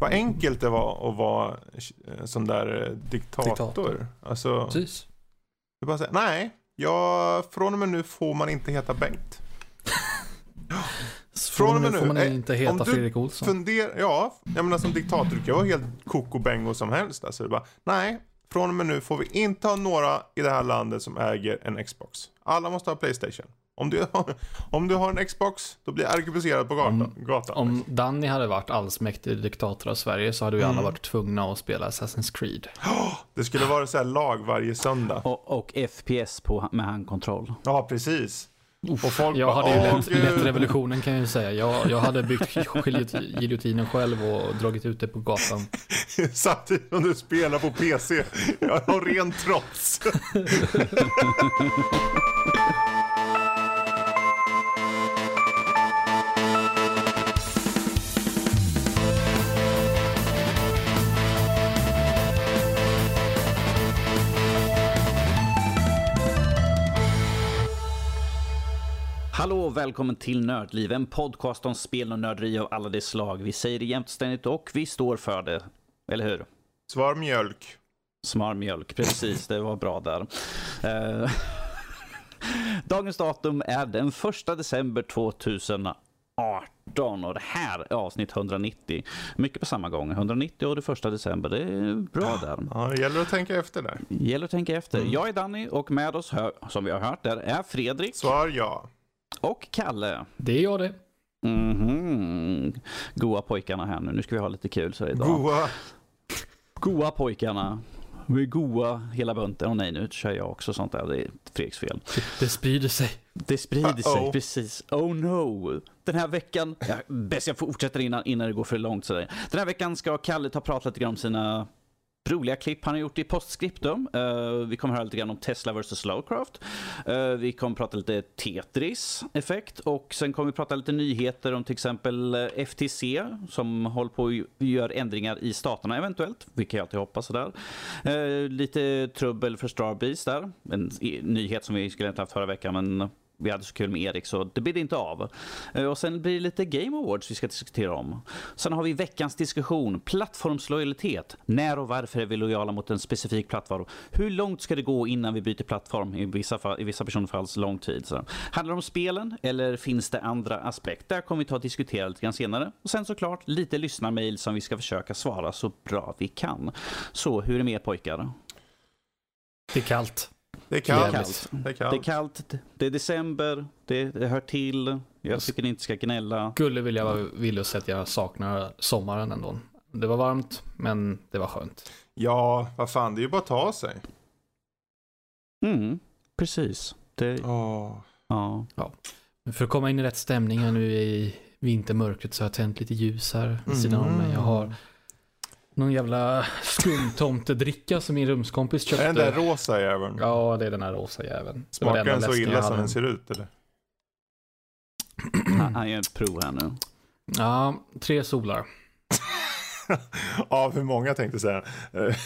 vad enkelt det var att vara eh, sån där eh, diktator. Diktator. Alltså, Precis. är bara säga, nej, jag, från och med nu får man inte heta Bengt. Från och med nu, får man eh, inte heta du Fredrik Olsson. Fundera, ja, jag menar som diktator, du kan vara helt koko bengo som helst. Alltså, det bara, nej, från och med nu får vi inte ha några i det här landet som äger en Xbox. Alla måste ha Playstation. Om du har, om du har en Xbox, då blir jag arkebuserad på gatan. Om- gatan. Om Danny hade varit allsmäktig diktator av Sverige så hade vi Mm. alla varit tvungna att spela Assassin's Creed. Det skulle vara så här lag varje söndag. Och, och FPS på, med handkontroll. Ja, precis. Och folk Jag bara, hade ju "Åh, lett, gud." lett revolutionen kan jag ju säga. Jag, jag hade byggt giljoti- giljotinen själv och dragit ut det på gatan. Samtidigt som du spelar på PC. Jag har ren trots. Hallå och välkommen till Nördliv, en podcast om spel och nörderi av alla de slag. Vi säger det jämt och ständigt och vi står för det. Eller hur? Svar mjölk. Smör mjölk, precis, det var bra där. Eh, Dagens datum är den 1 december 2018 och det här är avsnitt 190. Mycket på samma gång, 190 och det 1 december, det är bra där. Ja, det gäller att tänka efter där. Gäller att tänka efter. Mm. Jag är Danny och med oss, som vi har hört, där är Fredrik Svar ja. Och Kalle. Det är jag det. Mhm. Goa pojkarna här nu. Nu ska vi ha lite kul så idag. Goa. Goa pojkarna. Vi är goa hela bunten. Och nej, nu kör jag också sånt där. Det är Fredriks fel. Det sprider sig. Det sprider sig, Uh-oh. precis. Oh no. Den här veckan, ja, bäst jag fortsätter innan, innan det går för långt. Sådär. Den här veckan ska Kalle ta och prata lite grann om sina roliga klipp han har gjort i postscriptum. Uh, eh, vi kommer höra lite grann om Tesla vs. Slowcraft. Uh, eh, vi kommer prata lite Tetris-effekt och sen kommer vi prata lite nyheter om till exempel eh, FTC som håller på och gör ändringar i staterna eventuellt, vilket jag alltid hoppas sådär. Uh, lite trubbel för Starbreeze där, en nyhet som vi skulle inte haft förra veckan men vi hade så kul med Erik så det blir inte av. Eh, och sen blir det lite Game Awards vi ska diskutera om. Sen har vi veckans diskussion, plattformslojalitet. När och varför är vi lojala mot en specifik plattform? Hur långt ska det gå innan vi byter plattform? I vissa, fall, i vissa personfalls lång tid. Så. Handlar det om spelen eller finns det andra aspekter? Där kommer vi ta och diskutera lite grann senare. Och sen såklart lite lyssnarmail som vi ska försöka svara så bra vi kan. Så hur är det med er pojkar? Det är kallt. Det är kallt. Det är Det är kallt. kallt, det är december, det, det hör till. Jag tycker ni inte ska gnälla. Skulle vilja vara villig att säga att jag saknar sommaren ändå. Det var varmt, men det var skönt. Ja, vad fan, det är ju bara att ta sig. Mm, precis. Det, Åh. ja. Men För att komma in i rätt stämning här nu i vintermörkret så har jag tänt lite ljus här vid sidan om mig. Jag har någon jävla skumtomtedricka som min rumskompis köpte. Är den där rosa jäveln? Ja, det är den här rosa jäveln. Det det Smakar den så illa som den ser ut eller? Han, gör ett prov här nu. Ja, tre solar. Av hur många tänkte säga. Eh,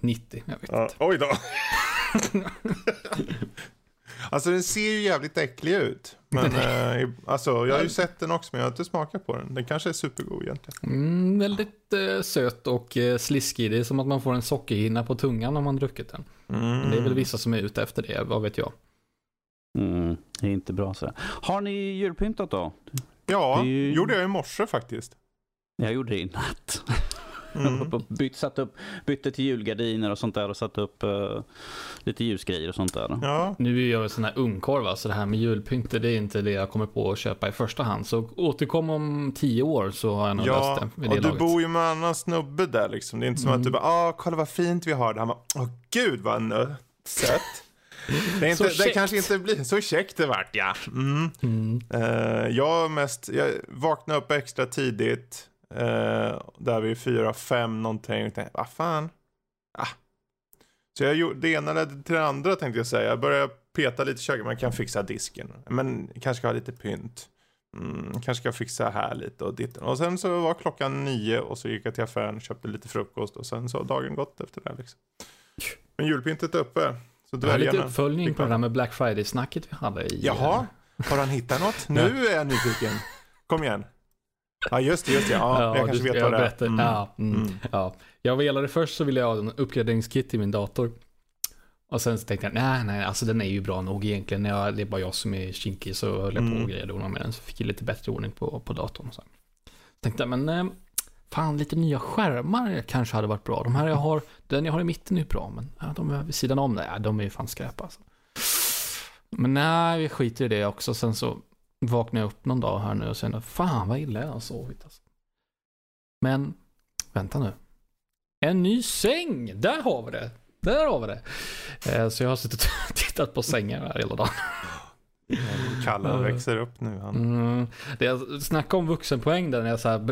90, jag vet ja, inte. oj då. alltså den ser ju jävligt äcklig ut. Men eh, alltså jag har ju sett den också men jag har inte smakat på den. Den kanske är supergod egentligen. Mm, väldigt eh, söt och eh, sliskig. Det är som att man får en sockerhinna på tungan om man druckit den. Mm. Det är väl vissa som är ute efter det, vad vet jag. Mm, det är inte bra så. Har ni julpyntat då? Ja, Det ju- gjorde jag i morse faktiskt. Jag gjorde det i natt. Mm. Bytt, satt upp, bytte till julgardiner och sånt där och satt upp eh, lite ljusgrejer och sånt där. Ja, Nu är jag en sån här ungkarl va, så det här med julpynter det är inte det jag kommer på att köpa i första hand. Så återkom om tio år så har jag nog ja. löst det det och du laget. bor ju med en annan snubbe där liksom. Det är inte som Mm. att du bara, ah, kolla vad fint vi har det. Han bara, åh gud vad nö- sött. Det, är inte, det kanske inte blir så käckt det vart ja. Mm. Mm. Eh, jag mest, jag vaknade upp extra tidigt. Eh, där vid fyra, fem någonting. Och tänkte, vad fan. Ah. Så jag gjorde, det ena ledde till det andra tänkte jag säga. Jag började peta lite i köket, man kan fixa disken. Men kanske ska ha lite pynt. Mm, kanske ska fixa här lite och ditten. Och sen så var klockan nio och så gick jag till affären och köpte lite frukost. Och sen så har dagen gått efter det liksom. Men julpyntet är uppe. Så Det här är lite uppföljning fick på det där med Black Friday-snacket vi hade i... Jaha, har han hittat något? Nu är jag nyfiken. Kom igen. Ja, just det, just det. Ja, jag kanske vet vad det är. Mm. Ja, mm, ja. Jag velade först så ville jag ha en uppgraderingskit till min dator. Och sen så tänkte jag, nej, nej, alltså den är ju bra nog egentligen. Jag, det är bara jag som är kinkig så höll jag på Mm. och grejade med den. Så fick jag lite bättre ordning på, på datorn. Och så. Tänkte jag, men eh, fan lite nya skärmar kanske hade varit bra. De här jag har, den jag har i mitten är bra, men ja, de är vid sidan om, nej, de är ju fan skräp alltså. Men nej, vi skiter i det också. Sen så vaknade jag upp någon dag här nu och kände, fan vad illa jag har sovit alltså. Men, vänta nu. En ny säng! Där har vi det! Där har vi det! Eh, Så jag har suttit och tittat på sängar här hela dagen. Kalle växer upp nu. Han. Mm. Det jag snackade om vuxenpoäng där när jag så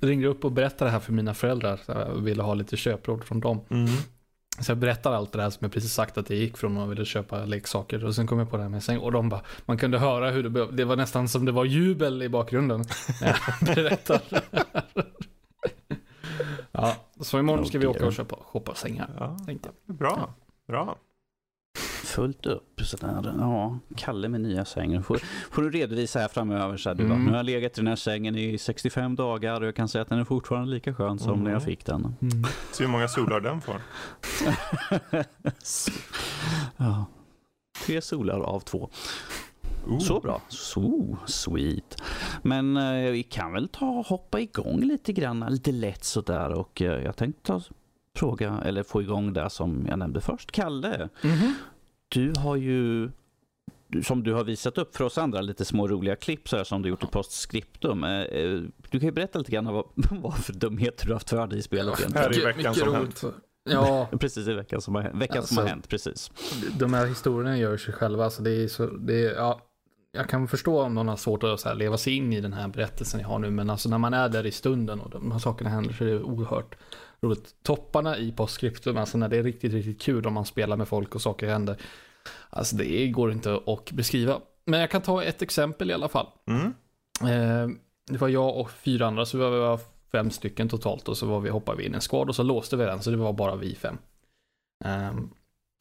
ringde upp och berättade det här för mina föräldrar. Så jag ville ha lite köpråd från dem. Mm. Så jag berättar allt det där som jag precis sagt att jag gick från och ville köpa leksaker. Och sen kom jag på det här med säng. Och de bara, man kunde höra hur det Det var nästan som det var jubel i bakgrunden. när jag berättade. ja, så imorgon ska vi åka och köpa, shoppa sängar. Ja, bra. Bra. Fullt upp sådär. Ja, Kalle med nya sängen. Får, får du redovisa här framöver. Så här, du Mm. bara, nu har jag legat i den här sängen i 65 dagar och jag kan säga att den är fortfarande lika skön som Mm. när jag fick den. Se hur många solar den får. ja. Tre solar av två. Oh. Så bra. Så sweet. Men eh, vi kan väl ta hoppa igång lite grann, lite lätt sådär. Och eh, jag tänkte ta fråga, eller få igång det som jag nämnde först. Kalle, Mhm. Du har ju som du har visat upp för oss andra, lite små roliga klipp så här, som du gjort i postscriptum. Eh, eh, Du kan ju berätta lite grann vad, vad för dumheter du har haft för dig i spelet Här egentligen. är veckan som hänt. Ja, Precis i veckan som har, veckan som har Alltså- hänt, precis. de här historierna gör sig själva. Så det är så, det är, ja, jag kan förstå om någon har svårt att så här, leva sig in i den här berättelsen jag har nu. Men alltså när man är där i stunden och de här sakerna händer så är det oerhört roligt. Topparna i postscriptum, alltså när det är riktigt, riktigt kul om man spelar med folk och saker händer. Alltså det går inte att beskriva. Men jag kan ta ett exempel i alla fall. Mm. Eh, det var jag och fyra andra, så vi var fem stycken totalt och så var vi, hoppade vi in i en squad och så låste vi den, så det var bara vi fem. Ehm,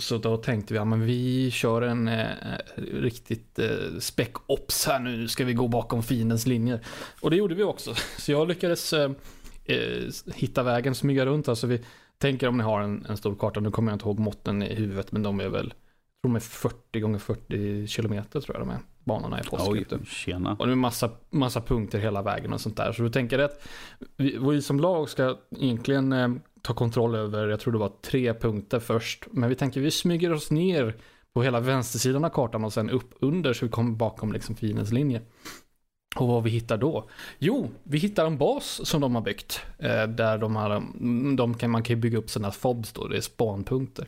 så då tänkte vi, ja men vi kör en eh, riktigt eh, spec ops här nu, nu ska vi gå bakom fiendens linjer. Och det gjorde vi också. Så jag lyckades eh, eh, hitta vägen, smyga runt. Alltså vi tänker om ni har en, en stor karta, nu kommer jag inte ihåg måtten i huvudet, men de är väl, tror de är 40 gånger 40 kilometer tror jag de är, banorna i Oj, postscriptum. tjena. Och det är massa, massa punkter hela vägen och sånt där. Så du tänker att vi, vi som lag ska egentligen eh, ta kontroll över, jag tror det var tre punkter först. Men vi tänker vi smyger oss ner på hela vänstersidan av kartan och sen upp under så vi kommer bakom liksom fiendens linje. Och vad vi hittar då? Jo, vi hittar en bas som de har byggt. Eh, där de har, mm, de kan, man kan bygga upp sina fobs då, det är spanpunkter.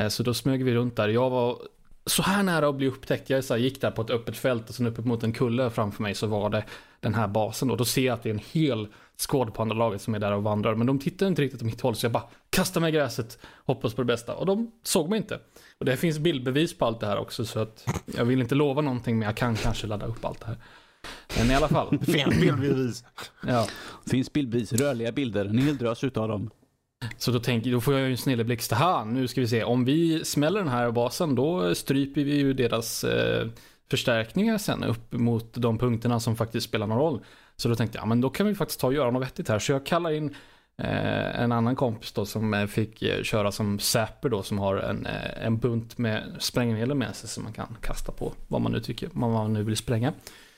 Eh, så då smög vi runt där. Jag var så här nära att bli upptäckt. Jag så här, gick där på ett öppet fält och sen uppe mot en kulle framför mig så var det den här basen då. Då ser jag att det är en hel skåd på andra laget som är där och vandrar. Men de tittar inte riktigt åt mitt håll så jag bara kastar mig i gräset, hoppas på det bästa. Och de såg mig inte. Och det finns bildbevis på allt det här också så att jag vill inte lova någonting men jag kan kanske ladda upp allt det här. Men i alla fall. Fel bildbevis. Ja. Finns bildbevis, rörliga bilder, en hel drös utav dem. Så då tänker då får jag ju en snilleblixt. Aha, nu ska vi se. Om vi smäller den här basen då stryper vi ju deras eh, förstärkningar sen upp mot de punkterna som faktiskt spelar någon roll. Så då tänkte jag, ja, men då kan vi faktiskt ta och göra något vettigt här. Så jag kallar in eh, en annan kompis då som eh, fick eh, köra som säper då som har en, eh, en bunt med sprängmedel med sig som man kan kasta på vad man nu tycker, vad man nu vill spränga.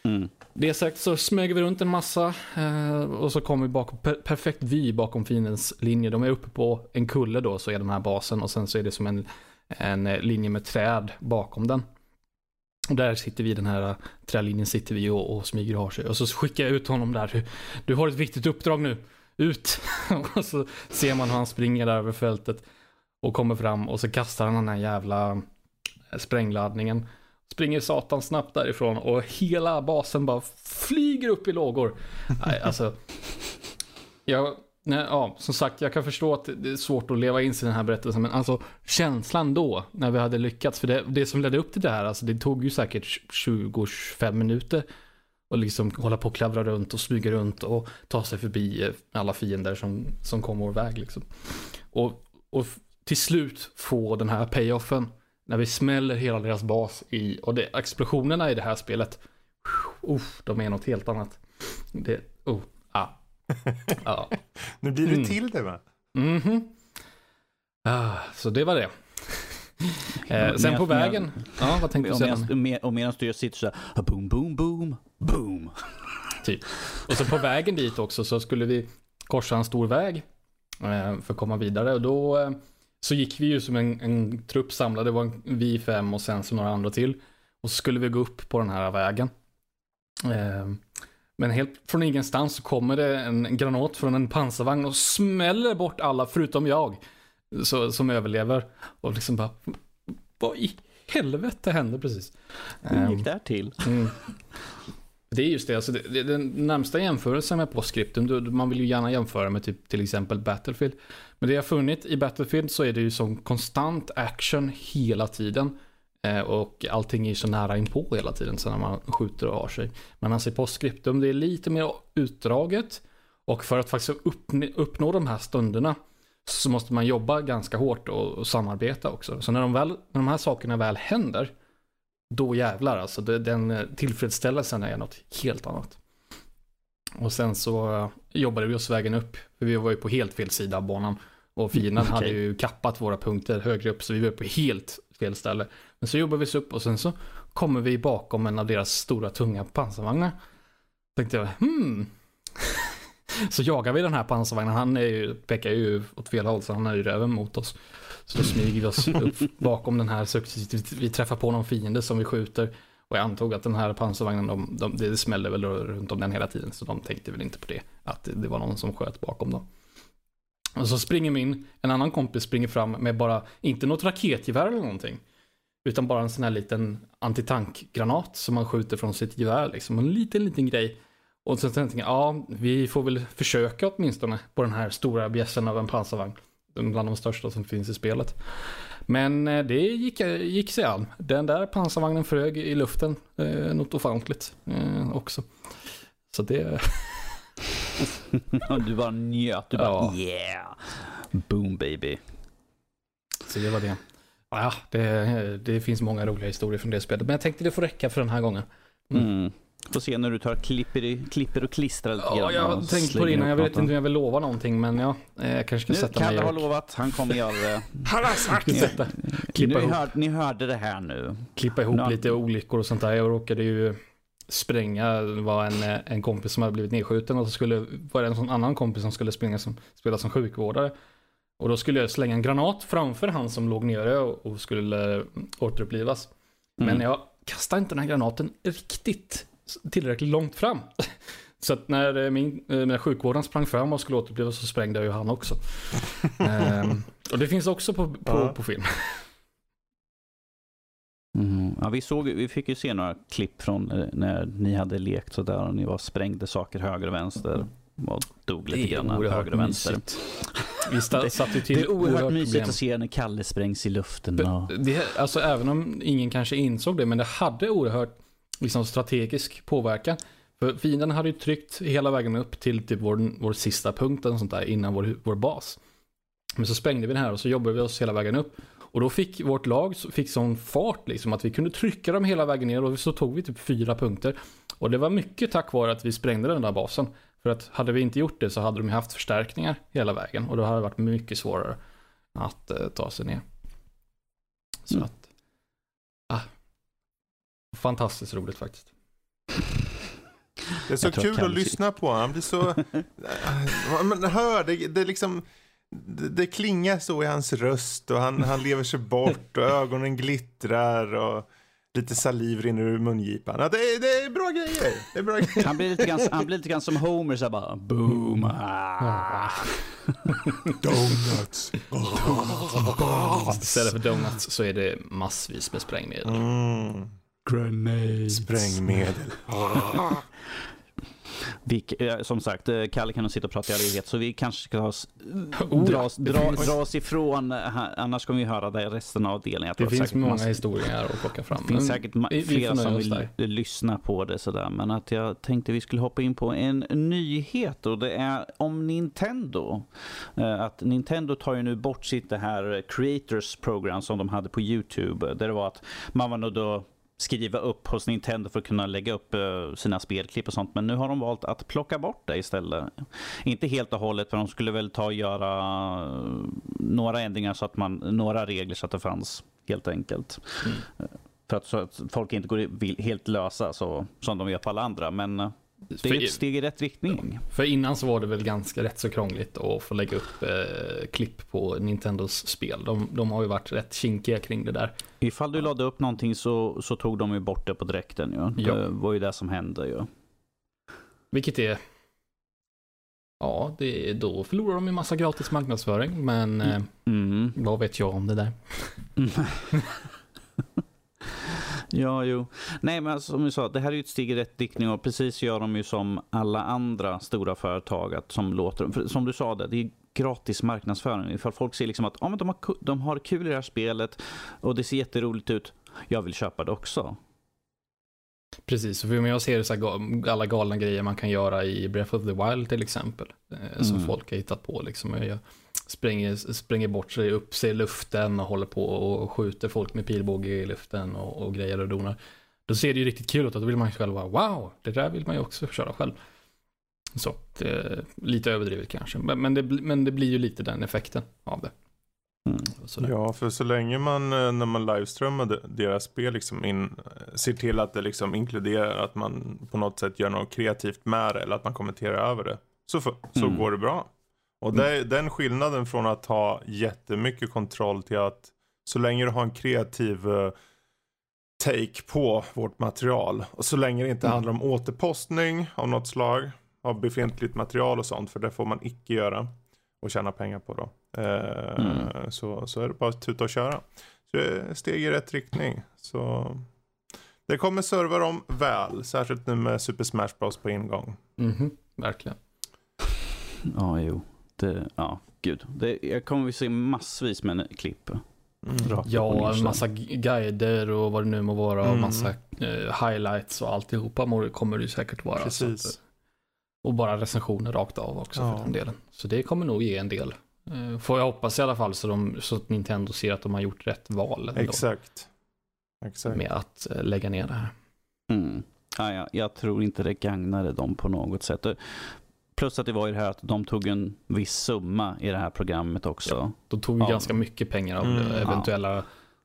Mm. Det sagt så smög vi runt en massa eh, och så kom vi bakom, per, perfekt vy bakom fiendens linje. De är uppe på en kulle då så är den här basen och sen så är det som en, en eh, linje med träd bakom den. Och där sitter vi den här eh, trälinjen sitter vi och, och smyger och har sig. Och så skickar jag ut honom där. Du, du har ett viktigt uppdrag nu. Ut! och så ser man hur han springer där över fältet. Och kommer fram och så kastar han den här jävla sprängladdningen. Springer satan snabbt därifrån och hela basen bara flyger upp i lågor. Nej, alltså. Jag, nej, ja, som sagt, jag kan förstå att det är svårt att leva in sig i den här berättelsen. Men alltså känslan då, när vi hade lyckats. För det, det som ledde upp till det här, alltså det tog ju säkert 20-25 minuter. Och liksom hålla på och klavra runt och smyga runt och ta sig förbi eh, alla fiender som, som kom vår väg. Liksom. Och, och till slut få den här payoffen. När vi smäller hela deras bas i, och det, explosionerna i det här spelet, uff, de är något helt annat. Det, oh, Ja. Nu blir det Mm. till det va? Mhm. Ah, så det var det. Eh, sen på Men- vägen. Ja, vad tänkte du med, och medan du sitter så här, boom, boom, boom, boom. Typ. Och så på vägen dit också så skulle vi korsa en stor väg eh, för att komma vidare. Och då eh, så gick vi ju som en, en trupp samlad. Det var en, vi fem och sen så några andra till. Och så skulle vi gå upp på den här vägen. Eh, men helt från ingenstans så kommer det en granat från en pansarvagn och smäller bort alla förutom jag. Så, som överlever. Och liksom bara, vad i helvete hände precis? Hur Ehm, gick det här till? Mm. Det är just det, alltså det, det, den närmsta jämförelsen med postscriptum, man vill ju gärna jämföra med typ, till exempel Battlefield. Men det jag har funnit i Battlefield så är det ju som konstant action hela tiden. Eh, och allting är så nära inpå hela tiden så när man skjuter och har sig. Men alltså i postscriptum det är lite mer utdraget. Och för att faktiskt uppn- uppnå de här stunderna så måste man jobba ganska hårt och, och samarbeta också. Så när de, väl, när de här sakerna väl händer då jävlar alltså. Den eh, tillfredsställelsen är något helt annat. Och sen så eh, jobbade vi oss vägen upp. För vi var ju på helt fel sida av banan. Och fienden Okej. hade ju kappat våra punkter högre upp. Så vi var på helt fel ställe. Men så jobbade vi oss upp och sen så kommer vi bakom en av deras stora tunga pansarvagnar. Tänkte jag, hmm så jagar vi den här pansarvagnen. Han är ju, pekar ju åt fel håll så han är ju röven mot oss. Så då smyger vi oss upp bakom den här successivt. Vi träffar på någon fiende som vi skjuter. Och jag antog att den här pansarvagnen, de, de, det smällde väl runt om den hela tiden. Så de tänkte väl inte på det. Att det, det var någon som sköt bakom dem. Och så springer min, en annan kompis springer fram med bara, inte något raketgevär eller någonting. Utan bara en sån här liten antitankgranat som man skjuter från sitt gevär liksom. En liten, liten grej. Och så tänkte jag, ja, vi får väl försöka åtminstone på den här stora bjässen av en pansarvagn. Bland de största som finns i spelet. Men eh, det gick, gick sig an. Den där pansarvagnen flög i luften eh, något ofantligt eh, också. Så det, du bara njöt. Du bara Ja. yeah. Boom baby. så det var det. Ja, det, det finns många roliga historier från det spelet. Men jag tänkte det får räcka för den här gången. Mm. Mm. Får se när du tar klipper, klipper och klistrar lite Ja, grann jag har tänkt på det innan. Jag vet inte om jag vill lova någonting. Men ja, eh, jag kanske ska Nu, sätta mig Kalle har lovat, han kommer göra det. Han har sagt sätta, klippa Ni, ihop, hör, ni hörde det här nu. klippa ihop Nå- lite olyckor och sånt där. Jag råkade ju spränga, det var en, eh, en kompis som hade blivit nedskjuten och så skulle, var det en sån annan kompis som skulle springa som, spela som sjukvårdare. Och då skulle jag slänga en granat framför han som låg nere och, och skulle eh, återupplivas. Mm. Men jag kastade inte den här granaten riktigt tillräckligt långt fram. Så att när eh, min, eh, när sjukvården sprang fram och skulle återupplivas så sprängde jag ju han också. Ehm, och det finns också på, på, Ja. på film. Mm. Ja, vi, såg, vi fick ju se några klipp från eh, när ni hade lekt sådär och ni var sprängde saker höger och vänster. Och dog lite grann höger och vänster. Vi satte ju till Det är oerhört mysigt problem. att se när Kalle sprängs i luften. Och... Det, alltså även om ingen kanske insåg det, men det hade oerhört liksom, strategisk påverkan. För fienden hade ju tryckt hela vägen upp till typ vår, vår sista punkt och sånt där innan vår, vår bas. Men så sprängde vi den här och så jobbade vi oss hela vägen upp. Och då fick vårt lag fick sån fart liksom att vi kunde trycka dem hela vägen ner och så tog vi typ fyra punkter. Och det var mycket tack vare att vi sprängde den där basen. För att hade vi inte gjort det så hade de haft förstärkningar hela vägen och då hade det varit mycket svårare att eh, ta sig ner. Så Mm. att, fantastiskt roligt faktiskt. Det är så kul att lyssna på. Han blir så... Man hör, det, det liksom... Det, det klingar så i hans röst och han, han lever sig bort och ögonen glittrar och lite saliv rinner ur mungipan. Ja, det, är, det är bra grejer. Det är bra grejer. Han blir lite grann, han blir lite grann som Homer, så här bara boom. Ah. Donuts. Istället för donuts så är det massvis med sprängmedel. Mm. Grenades. Sprängmedel. Vi, eh, som sagt, eh, Kalle kan nog sitta och prata i all evighet, så vi kanske ska oss, Oh, dra, oss, dra, finns- dra oss ifrån, eh, annars kommer vi höra det resten av delen. Det finns säkert många massa- historier att plocka fram. Det finns säkert vi- vi flera nöja som vill där. lyssna på det sådär. Men att jag tänkte vi skulle hoppa in på en nyhet och det är om Nintendo. Att Nintendo tar ju nu bort sitt det här Creators Program som de hade på YouTube. Där det var att man var nog då skriva upp hos Nintendo för att kunna lägga upp uh, sina spelklipp och sånt. Men nu har de valt att plocka bort det istället. Inte helt och hållet, för de skulle väl ta och göra uh, några ändringar så att man, några regler så att det fanns helt enkelt. Mm. Uh, för att, så att folk inte går helt lösa så, som de gör på alla andra. Men det är ett steg i rätt riktning. För innan så var det väl ganska rätt så krångligt att få lägga upp eh, klipp på Nintendos spel. De, de, har ju varit rätt kinkiga kring det där. Ifall du lade upp någonting så, så tog de ju bort det på direkten ju. Ja. Det var ju det som hände ju. Vilket är... Ja, det, då förlorar de ju massa gratis marknadsföring. Men eh, mm. vad vet jag om det där? Ja, jo. Nej, men alltså, som vi sa, det här är ju ett steg i rätt riktning och precis gör de ju som alla andra stora företag att, som låter, som du sa, det, det är gratis marknadsföring. Ifall folk ser liksom att ah, men de, har, de har kul i det här spelet och det ser jätteroligt ut, jag vill köpa det också. Precis, för jag ser så här, alla galna grejer man kan göra i Breath of the Wild till exempel. Eh, som mm. folk har hittat på. Liksom. Jag springer, springer bort sig upp sig i luften och håller på och skjuter folk med pilbåge i luften och, och grejer och donar. Då ser det ju riktigt kul ut och då vill man ju själv vara wow, det där vill man ju också köra själv. Så, det, lite överdrivet kanske, men, men, det, men det blir ju lite den effekten av det. Mm. Ja, för så länge man eh, när man livestreamar deras spel liksom in, eh, ser till att det liksom inkluderar att man på något sätt gör något kreativt med det eller att man kommenterar över det. Så, för, så mm. går det bra. Och mm. det, den skillnaden från att ha jättemycket kontroll till att så länge du har en kreativ uh, take på vårt material och så länge det inte mm. handlar om återpostning av något slag av befintligt material och sånt för det får man icke göra och tjäna pengar på då. Uh, mm. så, så är det bara att tuta och köra. Så det är steg i rätt riktning. Så det kommer serva dem väl, särskilt nu med Super Smash Bros på ingång. Mm -hmm. Verkligen. Ja, jo. Det, ja, gud. Det, jag kommer att se massvis med klipp. Mm. Ja, en massa guider och vad det nu må vara och mm. massa eh, highlights och alltihopa kommer det ju säkert vara. Precis. Att, och bara recensioner rakt av också ja. för den delen. Så det kommer nog ge en del. Eh, får jag hoppas i alla fall så, de, så att Nintendo ser att de har gjort rätt val. Ändå, Exakt. Exakt. Med att eh, lägga ner det här. Mm. Ja, ja, jag tror inte det gagnade dem på något sätt. Plus att det var ju det här att de tog en viss summa i det här programmet också. Ja, de tog ju ja. ganska mycket pengar av mm, eventuella ja.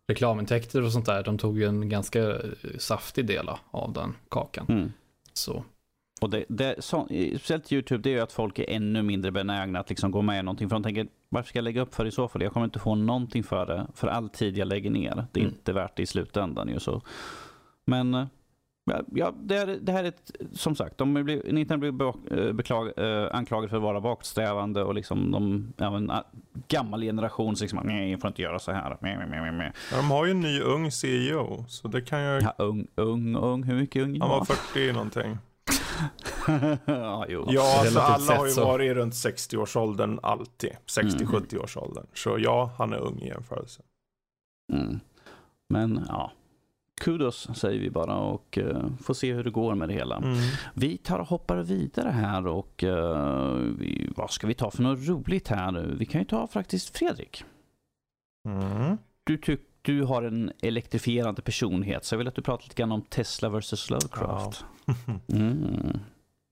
reklamintäkter och sånt där. De tog ju en ganska saftig del av den kakan. Mm. Så. Och det, det, så, speciellt YouTube, det är ju att folk är ännu mindre benägna att liksom gå med i någonting. För de tänker, varför ska jag lägga upp för i så fall? Jag kommer inte få någonting för det, för all tid jag lägger ner. Det är mm. inte värt det i slutändan ju så. Men eh, Ja, det, är, det här är ett, som sagt, de blir, Nintendo blir eh, beklag, eh, anklagade för att vara bakåtsträvande och liksom de, ja, en gammal generation liksom, nej, jag får inte göra så här. Ja, de har ju en ny ung CEO, så det kan ju... Ja, ung, ung, ung, hur mycket ung? Han var 40 någonting. ja, jo. ja alltså alla har ju så. varit runt 60-årsåldern alltid. 60-70-årsåldern. Mm. Så ja, han är ung i jämförelse. Mm. Men ja, kudos säger vi bara och uh, får se hur det går med det hela. Mm. Vi tar och hoppar vidare här och uh, vi, vad ska vi ta för något roligt här? Vi kan ju ta faktiskt Fredrik. Mm. Du, tyck, du har en elektrifierande personlighet så jag vill att du pratar lite grann om Tesla vs Lovecraft. Ja. mm.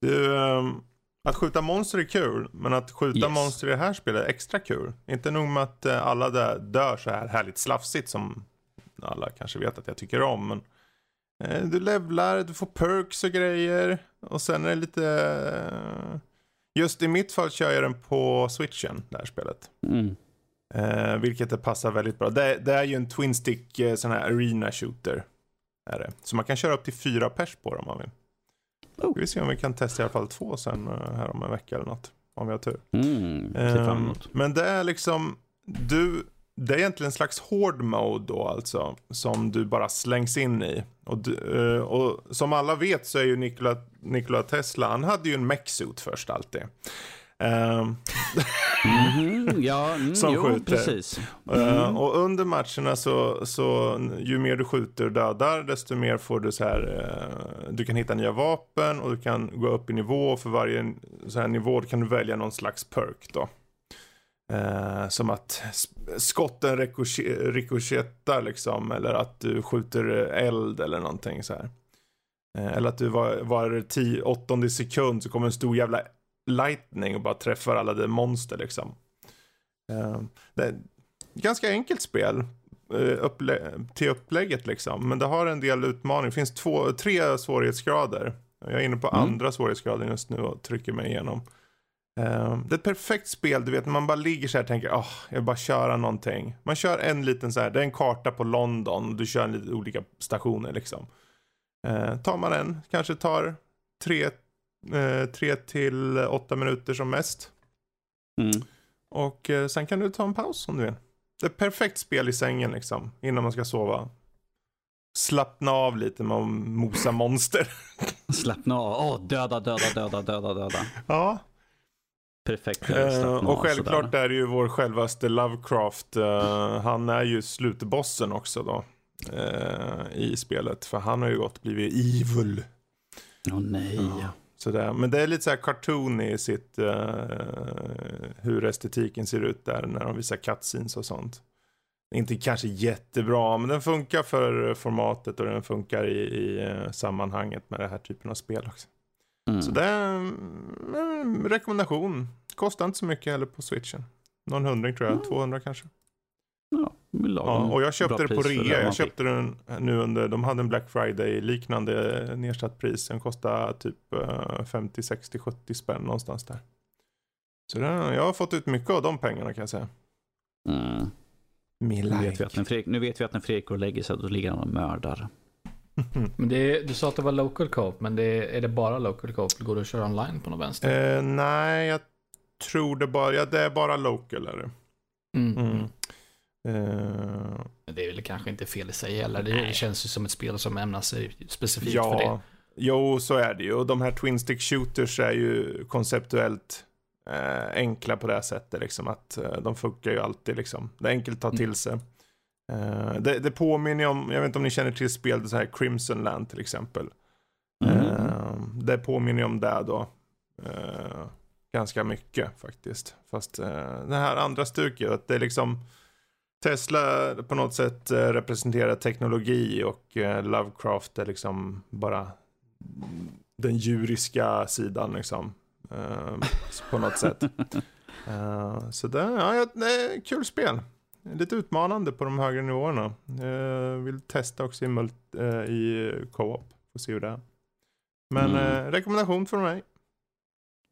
Du, um, att skjuta monster är kul, men att skjuta yes. monster i det här spelet är extra kul. Inte nog med att uh, alla dör så här härligt slafsigt som alla kanske vet att jag tycker om. Men eh, du levlar, du får perks och grejer. Och sen är det lite... Eh, just i mitt fall kör jag den på switchen, det här spelet. Mm. Eh, vilket det passar väldigt bra. Det, det är ju en twin stick eh, sån här arena shooter. Är det. Så man kan köra upp till fyra pers på det om man vill. Oh. Vi se om vi kan testa i alla fall två sen eh, här om en vecka eller något. Om vi har tur. Mm, eh, men det är liksom, du det är egentligen en slags hård mode då alltså. Som du bara slängs in i. Och, du, eh, och som alla vet så är ju Nikola, Nikola Tesla, han hade ju en mech-suit först alltid. Mm -hmm, ja, mm, som jo, skjuter. Precis. Mm. Och under matcherna så, så ju mer du skjuter och dödar desto mer får du så här. Uh, du kan hitta nya vapen och du kan gå upp i nivå. För varje så här nivå kan du välja någon slags perk då. Eh, som att skotten ricochettar liksom. Eller att du skjuter eld eller någonting så här. Eh, eller att du var, var tio, åttonde sekund så kommer en stor jävla lightning och bara träffar alla de monster liksom. Eh, det är ett ganska enkelt spel eh, upplä- till upplägget liksom. Men det har en del utmaningar. Det finns två, tre svårighetsgrader. Jag är inne på Mm. andra svårighetsgraden just nu och trycker mig igenom. Eh, det är ett perfekt spel, du vet när man bara ligger så här och tänker, åh, jag vill bara köra någonting. Man kör en liten så här, det är en karta på London, du kör lite olika stationer liksom. Eh, tar man en, kanske tar tre, eh, tre till åtta minuter som mest. Mm. Och eh, sen kan du ta en paus om du vill. Det är ett perfekt spel i sängen liksom, innan man ska sova. Slappna av lite med att mosa monster. Slappna av. Åh, döda, döda, döda, döda, döda. ja. Perfekt. Eh, och självklart är det ju vår självaste Lovecraft. eh, han är ju slutbossen också då. eh, I spelet. För han har ju gått blivit evil. Åh nej. Ja. Sådär. Men det är lite så här cartoon i sitt. eh, hur estetiken ser ut där. När de visar cutscenes och sånt. Inte kanske jättebra. Men den funkar för formatet. Och den funkar i, i eh, sammanhanget med den här typen av spel också. Mm. Så det är mm, en rekommendation. Kostar inte så mycket heller på switchen. Någon hundring tror jag, 200 kanske. Ja, Ja, och jag köpte det på rea. Jag köpte den nu under, de hade en Black Friday liknande nedsatt pris. Den kostade typ eh, 50, 60, 70 spänn någonstans där. Så den, jag har fått ut mycket av de pengarna kan jag säga. Mm. Min Nu, vet vi att när Fredrik, nu vet vi att när Fredrik går och lägger sig, då ligger han och mördar. Men det är, du sa att det var local co-op, men det är, är det bara local co-op? Går det att köra online på något vänster? eh, nej, jag tror det bara, ja, det är bara local är det. Mm. Mm. Eh, Men Det är väl kanske inte fel i sig heller. Det, det känns ju som ett spel som ämnar sig specifikt för det. Ja, jo så är det ju. Och de här Twin Stick Shooters är ju konceptuellt eh, enkla på det här sättet. Liksom, att eh, de funkar ju alltid liksom. Det är enkelt att ta till Mm. Eh, det, det påminner om, jag vet inte om ni känner till spel, så här Crimson Land till exempel. Mm. Eh, det påminner om det då. Eh, ganska mycket faktiskt. Fast det här andra stuket, att det är liksom Tesla på något sätt representerar teknologi och Lovecraft är liksom bara den djuriska sidan liksom. På något sätt. Så det, ja, det är kul spel. Lite utmanande på de högre nivåerna. Eh, vill testa också i, eh, i co-op. Får se hur det är. Men Mm. eh, rekommendation från mig.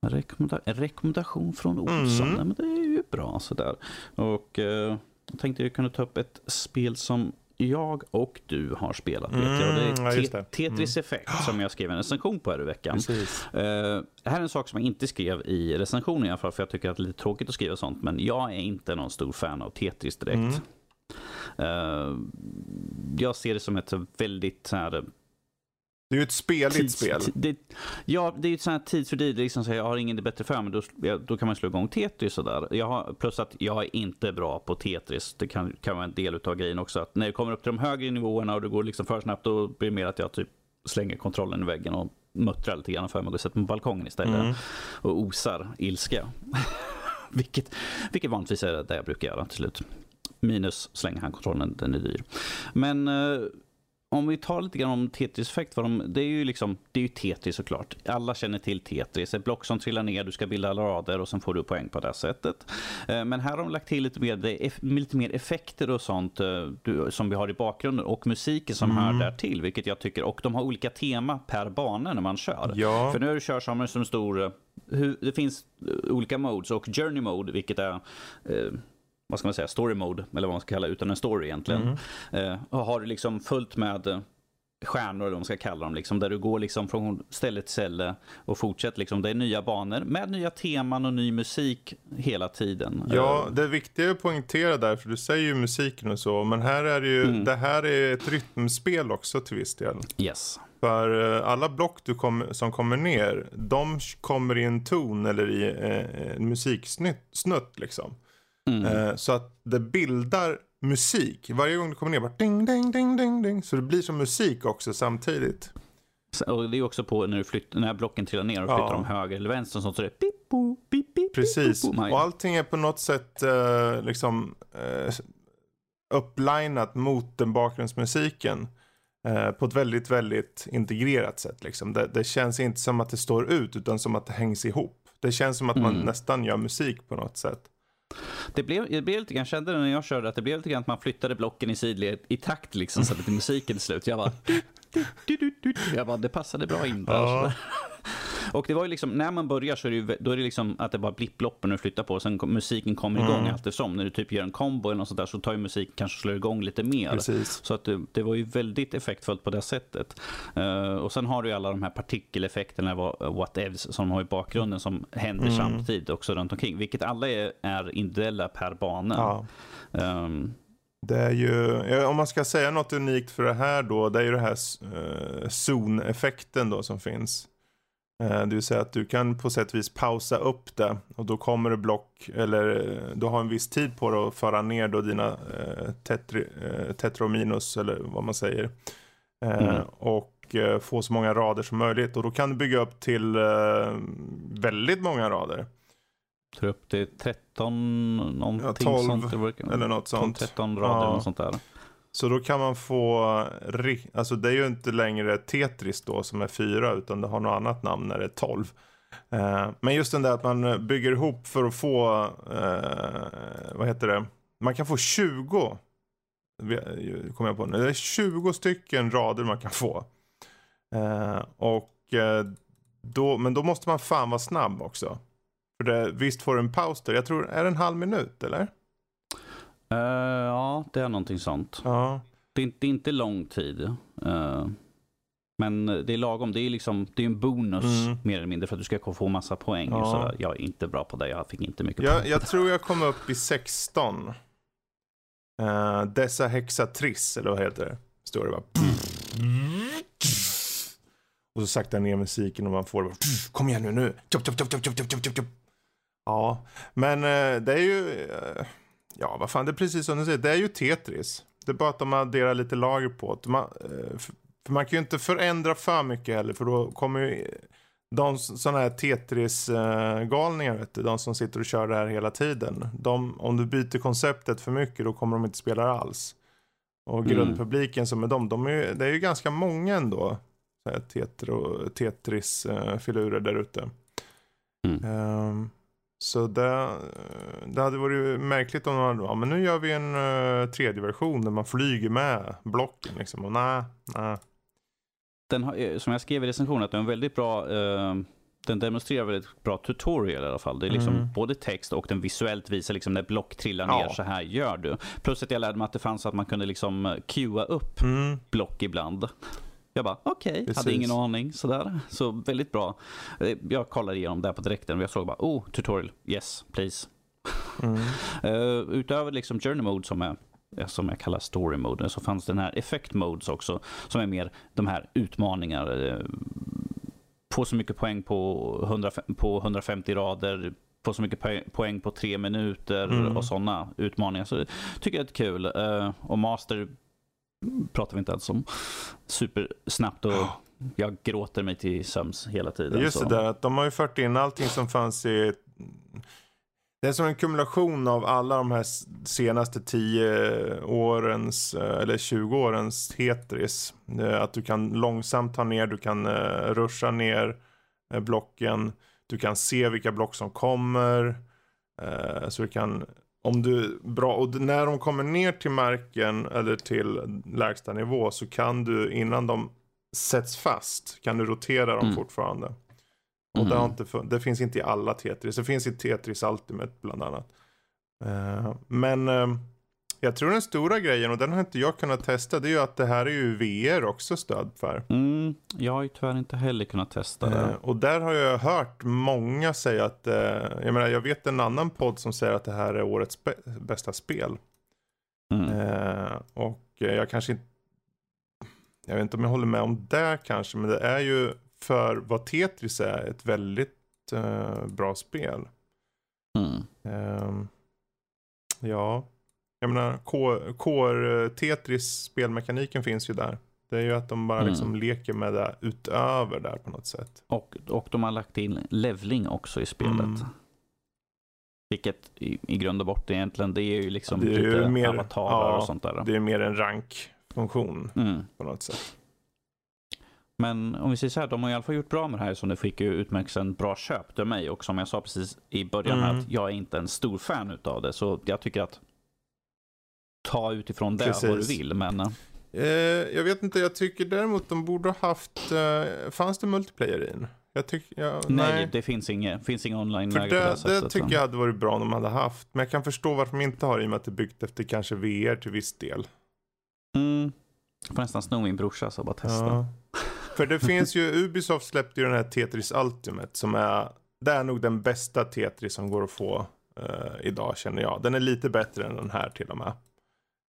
En, rekommenda- en rekommendation från Olsson. Mm. Nej, men det är ju bra sådär. Och eh, jag tänkte jag kunde ta upp ett spel som jag och du har spelat. vet jag. Och det Mm, ja, är just Te- det. Tetris Effect som jag skrev en recension på här i veckan. Eh, det här är en sak som jag inte skrev i recensionen i alla fall, för jag tycker att det är lite tråkigt att skriva sånt. Men jag är inte någon stor fan av Tetris direkt. Mm. Eh, jag ser det som ett väldigt så här, Det är ju ett speligt tids- spel. Det, ja, det är ju ett sånt här tidsfördriv. Liksom, så jag har ingen bättre för mig. Då, då kan man slå igång Tetris sådär. Jag har, plus att jag är inte bra på Tetris. Det kan, kan vara en del av grejen också. Att när det kommer upp till de högre nivåerna och det går liksom för snabbt, då blir det mer att jag typ slänger kontrollen i väggen och muttrar lite grann för mig och sätter mig på balkongen istället. Mm. Och osar ilska. vilket, vilket vanligtvis är det jag brukar göra till slut. Minus slänga handkontrollen, den är dyr. Men eh, om vi tar lite grann om Tetris effekt. De, det är ju liksom, det är ju Tetris såklart. Alla känner till Tetris. Ett block som trillar ner, du ska bilda rader och sen får du poäng på det sättet. Eh, Men här har de lagt till lite mer, lite mer effekter och sånt eh, som vi har i bakgrunden och musiken som hör där till, vilket jag tycker. Och de har olika tema per bana när man kör. Ja. För du kör som en stor, eh, det finns olika modes och journey mode, vilket är eh, vad ska man säga, story mode, eller vad man ska kalla det, utan en story egentligen. Eh, och har du liksom fullt med eh, stjärnor, eller vad man ska kalla dem, liksom, där du går liksom från ställe till ställe och fortsätter. Liksom, det är nya banor med nya teman och ny musik hela tiden. Ja, Eh, det är viktiga att poängtera där, för du säger ju musiken och så, men här är det ju, Mm. det här är ett rytmspel också till viss del. yes. För eh, alla block du kom, som kommer ner, de kommer i en ton eller i eh, en musiksnutt snutt, liksom. Mm. Eh, så att det bildar musik. Varje gång du kommer ner bara ding, ding, ding, ding, ding. Så det blir som musik också samtidigt. Och det är också på när, du flytt, när blocken trillar ner och Ja. flyttar dem höger eller vänster och sånt, så är det pip, bo, beep, beep, Precis, boop. och allting är på något sätt eh, liksom eh, upplinat mot den bakgrundsmusiken. Eh, på ett väldigt, väldigt integrerat sätt. Liksom. Det, det, känns inte som att det står ut utan som att det hängs ihop. Det känns som att man Mm. nästan gör musik på något sätt. Det blev, det blev lite grann, kände när jag körde att det blev lite grann att man flyttade blocken i sidled i takt liksom så att det musiken till slut. Jag bara. Jag bara, det passade bra in där. Ja. Och det var ju liksom, när man börjar så är det ju, då är det liksom att det bara blipploppen du flyttar på och sen kom, musiken kommer igång Mm. allt eftersom. När du typ gör en combo eller något sånt där så tar ju musiken kanske och slår igång lite mer. Precis. Så att det, det var ju väldigt effektfullt på det sättet. Eh, och sen har du ju alla de här partikeleffekterna, what- whatevs, som har i bakgrunden som händer Mm. samtidigt också runt omkring. Vilket alla är, är individuella per bana. Ja. Ehm, Det är ju, om man ska säga något unikt för det här då, det är ju det här uh, zon-effekten då som finns. Eh, det vill säga att du kan på sätt och vis pausa upp det och då kommer det block, eller eh, du har en viss tid på dig att föra ner då dina uh, tetri, uh, tetrominus eller vad man säger. Eh, Mm. Och eh, få så många rader som möjligt och då kan du bygga upp till eh, väldigt många rader. tror upp till 13 någonting Ja, 12 sånt. Verkar- Eller något 12, sånt. 13 rader Ja. eller sånt där. Så då kan man få, alltså det är ju inte längre Tetris då som är fyra utan det har något annat namn när det är 12. Eh, men just den där att man eh, bygger ihop för att få, eh, vad heter det, man kan få 20, eh, kommer jag på nu, det är 20 stycken rader man kan få. Eh, och eh, då, men då måste man fan vara snabb också. För det, visst får du en paus där, jag tror, är det en halv minut eller? Eh, ja, det är någonting sånt. Ja. Det är inte, det är inte lång tid. eh, men det är lagom. Det är liksom det är en bonus Mm. mer eller mindre för att du ska få massa poäng. Ja. Så jag är inte bra på det. Jag fick inte mycket Jag, poäng. jag tror jag kom upp i 16. Uh, dessa hexatris, eller vad heter det? Står det bara. Och så saktar ner musiken och man får det bara. Kom igen nu, nu. Ja, men eh, det är ju. Eh, ja, vad fan, det är precis som du säger. Det är ju Tetris. Det är bara att de adderar lite lager på det. Man, eh, för, man kan ju inte förändra för mycket heller, för då kommer ju de sådana här Tetris-galningar, vet du, de som sitter och kör det här hela tiden. De, om du byter konceptet för mycket, då kommer de inte spela alls. Och Mm. grundpubliken som är de, de är, ju- det är ju ganska många ändå. Tetris-filurer där ute. Mm. Ehm, så det, det hade varit märkligt om man, ja men nu gör vi en uh, tredje version där man flyger med blocken liksom. Och nej, nej. Den har, eh, som jag skrev i recensionen, att den är väldigt bra eh, den demonstrerar väldigt bra tutorial i alla fall. Det är liksom Mm. både text och den visuellt visar liksom när block trillar Ja. ner, så här gör du. Plus att jag lärde mig att det fanns att man kunde liksom eh, cuea upp Mm. block ibland. Jag bara okej, Precis. hade ingen aning sådär. Så väldigt bra. Eh, Jag kollade igenom det på direkten och jag såg bara oh, tutorial, yes, please. Mm. Eh, utöver liksom journey mode som är eh, som jag kallar story mode så fanns den här effect modes också som är mer de här utmaningar. Få så mycket poäng på, 100, på 150 rader, få så mycket poäng- på tre minuter Mm. och sådana utmaningar. Så jag tycker jag är kul. Och master pratar vi inte ens om. Supersnabbt och jag gråter mig till sömns hela tiden. Just så. det där att de har ju fört in allting som fanns i det är som en kumulation av alla de här senaste 10 årens, eh, eller 20 årens Tetris. Eh, Att du kan långsamt ta ner, du kan uh, ruscha ner eh, blocken. Du kan se vilka block som kommer. Eh, så du kan, om du, bra, och när de kommer ner till marken eller till lägsta nivå så kan du innan de sätts fast kan du rotera dem Mm. fortfarande. Och det, har inte, det finns inte i alla Tetris. Det finns i Tetris Ultimate bland annat. Eh, men eh, jag tror den stora grejen, och den har inte jag kunnat testa, det är ju att det här är ju VR också stöd för. Mm, jag har ju tyvärr inte heller kunnat testa det. Eh, och där har jag hört många säga att, eh, jag menar jag vet en annan podd som säger att det här är årets bä- bästa spel. Mm. Eh, och jag kanske inte, jag vet inte om jag håller med om det kanske, men det är ju för vad Tetris är ett väldigt eh, bra spel. Mm. Ehm, ja, jag menar Core, Core eh, Tetris spelmekaniken finns ju där. Det är ju att de bara Mm. liksom leker med det utöver där på något sätt. Och, och de har lagt in levling också i spelet. Mm. Vilket i, i grund och botten egentligen, det är ju liksom Det är ju lite mer- avatarer ja, och sånt där. Det är mer en rankfunktion Mm. på något sätt. Men om vi säger så här, de har i alla fall gjort bra med det här som det fick ju utmärkelsen bra köp till mig. Och som jag sa precis i början Mm. att jag är inte en stor fan utav det. Så jag tycker att ta utifrån det vad du Precis. vill. Men eh, Eh, jag vet inte, jag tycker däremot de borde ha haft, eh, fanns det multiplayer i den? Jag tycker, ja, nej, nej. det finns inget, finns För online-läge på det, det det sättet. tycker jag hade varit bra om de hade haft. Men jag kan förstå varför de inte har i och med att det är byggt efter kanske VR till viss del. Mm. Jag får nästan sno min brorsa så bara testa. Ja. För det finns ju, Ubisoft släppte ju den här Tetris Ultimate som är, det är nog den bästa Tetris som går att få eh, idag känner jag. Den är lite bättre än den här till och med.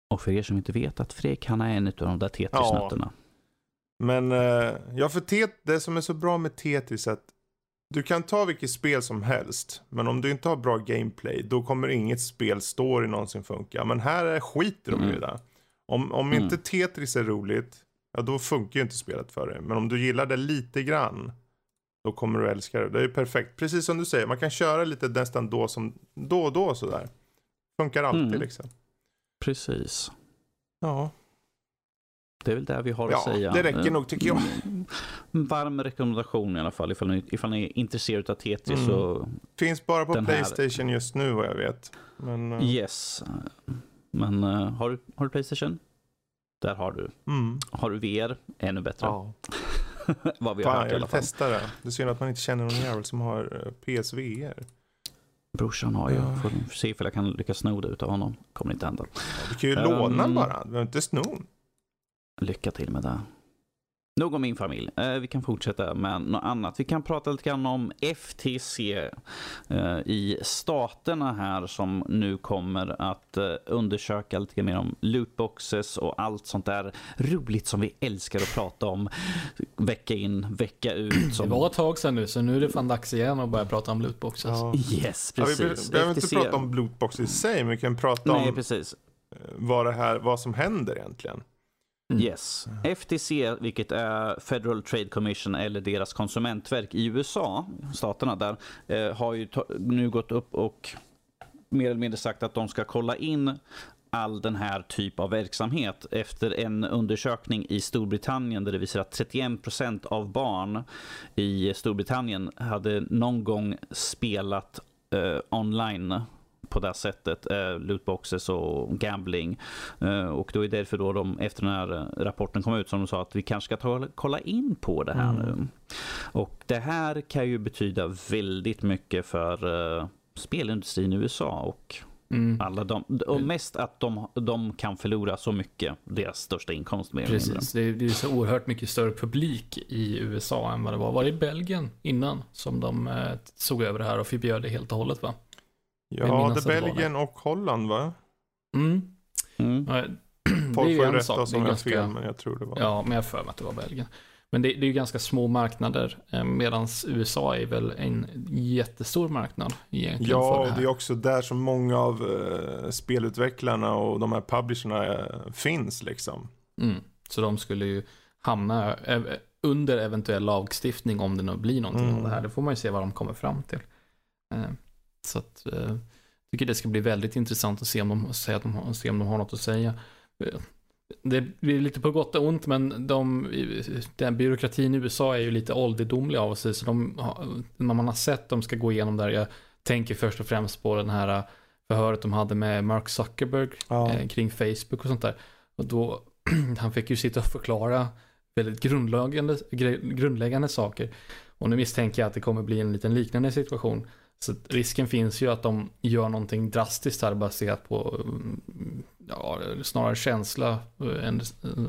Och för er som inte vet att Fredrik han är en av de där Tetris-nötterna. Men eh, ja, för tet, det som är så bra med Tetris är att du kan ta vilket spel som helst. Men om du inte har bra gameplay då kommer inget spel story någonsin funka. Men här är skiter de ju Mm. det. Om, om Mm. inte Tetris är roligt, ja då funkar ju inte spelet för dig. Men om du gillar det lite grann, då kommer du älska det. Det är ju perfekt. Precis som du säger, man kan köra lite nästan då, som, då och då sådär. Funkar alltid Mm. liksom. Precis. Ja, Det är väl det vi har Ja, att säga. det räcker nog, tycker jag. En varm rekommendation i alla fall. Ifall ni, ifall ni är intresserade av Tetris Mm. så finns bara på Den här- Playstation just nu vad jag vet. Men, eh, yes. Men eh, har, du, har du Playstation? Där har du. mm. Har du VR? Ännu bättre. Ja. Vad vi har Fan, hört i jag alla vill fall. testa det. Det är synd att man inte känner någon jävel som har eh, PSVR. Brorsan har ju. Ja. Får se ifall jag kan lyckas sno det utav honom. Kommer inte hända. Du kan ju Um, låna bara, du behöver inte sno. Lycka till med det. Nog om min familj. Eh, vi kan fortsätta med något annat. Vi kan prata lite grann om FTC eh, i staterna här som nu kommer att eh, undersöka lite mer om lootboxes och allt sånt där roligt som vi älskar att prata om vecka in, vecka ut. Det Som... var ett tag sedan nu, så nu är det fan dags igen att börja prata om lootboxes. Ja. Yes, Ja, vi precis. be- behöver inte FTC prata om Blootbox i sig, men vi kan prata Nej, om precis. vad, det här, vad som händer egentligen. Mm. Yes. FTC, vilket är Federal Trade Commission eller deras konsumentverk i USA, staterna där, eh, har ju nu gått upp och mer eller mindre sagt att de ska kolla in all den här typ av verksamhet efter en undersökning i Storbritannien där det visar att 31% av barn i Storbritannien hade någon gång spelat eh, online på det sättet, eh, lootboxes och gambling. Eh, och då är det därför då de efter den här eh, rapporten kom ut som de sa att vi kanske ska ta, kolla in på det här Mm. nu. Och det här kan ju betyda väldigt mycket för eh, spelindustrin i USA och Mm. alla de, och mest att de, de kan förlora så mycket, deras största inkomst mer. Precis, det är, det är så oerhört mycket större publik i USA än vad det var. Var det i Belgien innan som de eh, såg över det här och förbjöd det helt och hållet va? Ja, det är att det Belgien och Holland va? Mm. Mm. Folk det får ju rätta oss det är om jag ganska- fel, men jag tror det var. Ja, men jag för mig att det var Belgien. Men det, det är ju ganska små marknader, eh, medan USA är väl en jättestor marknad egentligen Ja, för och det det är också där som många av eh, spelutvecklarna och de här publisherna eh, finns liksom. Mm. Så de skulle ju hamna ev- under eventuell lagstiftning om det nu blir någonting Mm. av det här. Det får man ju se vad de kommer fram till. Eh, Så att, eh, jag tycker det ska bli väldigt intressant att se om de, se att de, har- se om de har något att säga. Eh, Det blir lite på gott och ont, men de, den byråkratin i USA är ju lite ålderdomlig av sig. Så de, när man har sett de ska gå igenom där, jag tänker först och främst på den här förhöret de hade med Mark Zuckerberg Ja. eh, kring Facebook och sånt där. Och då, han fick ju sitta och förklara väldigt grundläggande, grundläggande saker. Och nu misstänker jag att det kommer bli en liten liknande situation. Så risken finns ju att de gör någonting drastiskt här baserat på mm, ja, snarare känsla eh, än,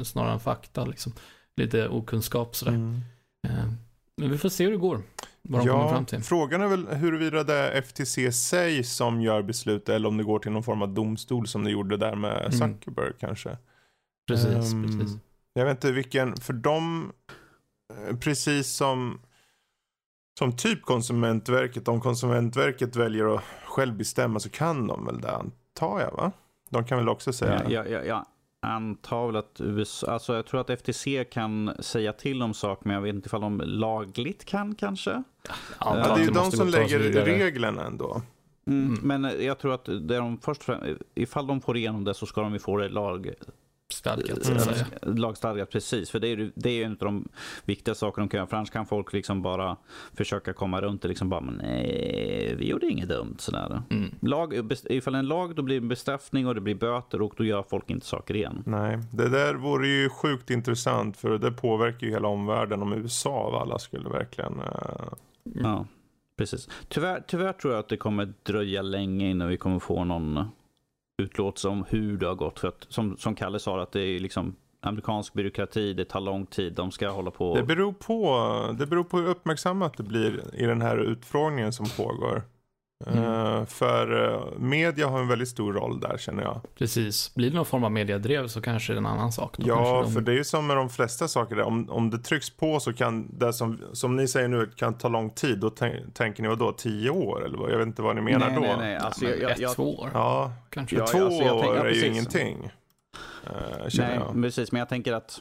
snarare än fakta. Liksom. Lite okunskap sådär. Mm. Eh, Men vi får se hur det går. Vad de kommer Ja, fram till. frågan är väl huruvida det är FTC sig som gör beslutet eller om det går till någon form av domstol som det gjorde där med Mm. Zuckerberg kanske. Precis, Ehm, precis. Jag vet inte vilken, för eh, precis som, som typ Konsumentverket, om Konsumentverket väljer att själv bestämma så kan de väl det antar jag va? De kan väl också säga. Ja, ja, ja, antar väl att USA, alltså jag tror att FTC kan säga till om saker men jag vet inte ifall de lagligt kan kanske. Ja, det är ju de som lägger reglerna ändå. Mm, mm. Men jag tror att det de först ifall de får igenom det så ska de ju få det lag, Stadgat, mm. Lagstadgat, precis. För det är, det är en av de viktiga sakerna de kan göra. För annars kan folk liksom bara försöka komma runt det. Liksom bara, men nej, vi gjorde inget dumt. Sådär. Mm. Lag, ifall en lag, då blir det bestraffning och det blir böter och då gör folk inte saker igen. Nej, det där vore ju sjukt intressant. För det påverkar ju hela omvärlden om USA av alla skulle verkligen... Uh... Ja, precis. Tyvärr, tyvärr tror jag att det kommer dröja länge innan vi kommer få någon utlåtelse om hur det har gått. För att, som, som Kalle sa, att det är liksom amerikansk byråkrati, det tar lång tid, de ska hålla på. Det beror på, det beror på hur uppmärksammat det blir i den här utfrågningen som pågår. Mm. Uh, för uh, media har en väldigt stor roll där känner jag. Precis. Blir det någon form av mediadrev så kanske det är en annan sak. Då ja, de... för det är ju som med de flesta saker. Där. Om, om det trycks på så kan det som, som ni säger nu kan ta lång tid. Då tänker ni vad då? Tio år? Eller vad? Jag vet inte vad ni menar nej, då. Nej, nej, alltså, ja, jag, jag, ett, två år. Ja, kanske. Ja, två alltså, år är ju ingenting. Uh, nej, jag. precis. Men jag tänker att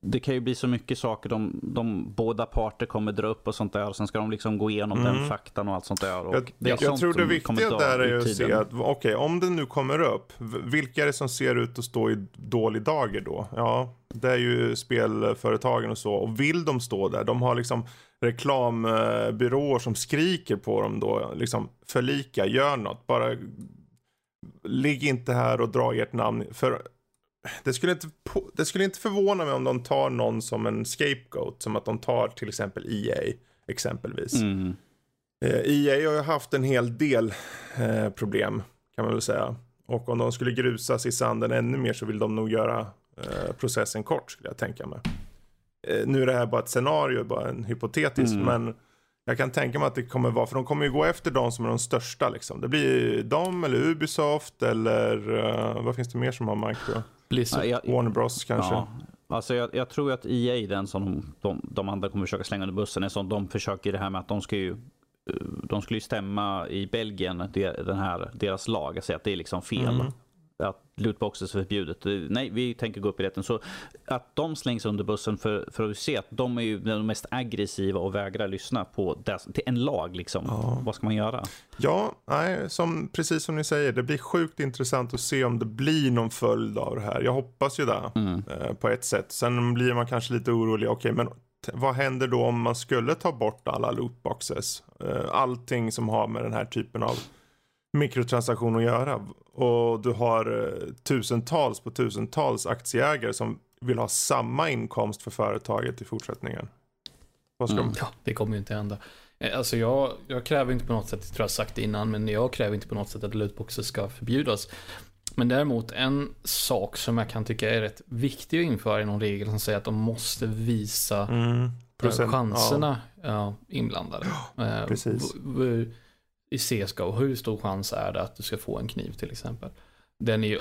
det kan ju bli så mycket saker. De, de båda parter kommer dra upp och sånt där. Och sen ska de liksom gå igenom mm. den faktan och allt sånt där. Och jag, det jag, tror det viktiga där är att se att, okej, okay, om det nu kommer upp, vilka är det som ser ut att stå i dålig dager då? Ja, det är ju spelföretagen och så. Och vill de stå där? De har liksom reklambyråer som skriker på dem då, liksom förlika, gör något, bara ligg inte här och dra ert namn. För det skulle, inte, det skulle inte förvåna mig om de tar någon som en scapegoat. Som att de tar till exempel EA exempelvis. Mm. EA eh, e har ju haft en hel del eh, problem kan man väl säga. Och om de skulle grusas i sanden ännu mer så vill de nog göra eh, processen kort skulle jag tänka mig. Eh, nu är det här bara ett scenario, bara en hypotetisk. Mm. Men jag kan tänka mig att det kommer vara, för de kommer ju gå efter de som är de största liksom. Det blir de eller Ubisoft eller uh, vad finns det mer som har micro? Blizzard. Ja, jag, Warner Bros kanske. Ja. Alltså jag, jag, tror att EA är den som de, de, de, andra kommer försöka slänga under bussen. Är som de försöker det här med att de ska ju eh, de skulle ju stämma i Belgien, den här, deras lag, och säga att det är liksom fel. Mm att lootboxes är förbjudet. Nej, vi tänker gå upp i rätten. Så att de slängs under bussen för, för att se att de är ju de mest aggressiva och vägrar lyssna på det, till en lag. Liksom. Ja. Vad ska man göra? Ja, nej, som, precis som ni säger, det blir sjukt intressant att se om det blir någon följd av det här. Jag hoppas ju det mm. eh, på ett sätt. Sen blir man kanske lite orolig. Okej, men vad händer då om man skulle ta bort alla lootboxes? Eh, allting som har med den här typen av mikrotransaktion att göra. Och du har eh, tusentals på tusentals aktieägare som vill ha samma inkomst för företaget i fortsättningen. Vad ska mm. Ja, det kommer ju inte hända. Eh, alltså jag, jag kräver inte på något sätt, jag tror jag sagt det innan, men jag kräver inte på något sätt att lootboxer ska förbjudas. Men däremot en sak som jag kan tycka är rätt viktig att införa i någon regel som säger att de måste visa mm, procent, chanserna ja. Ja, inblandade. Ja, precis i CSGO, hur stor chans är det att du ska få en kniv till exempel? Den är ju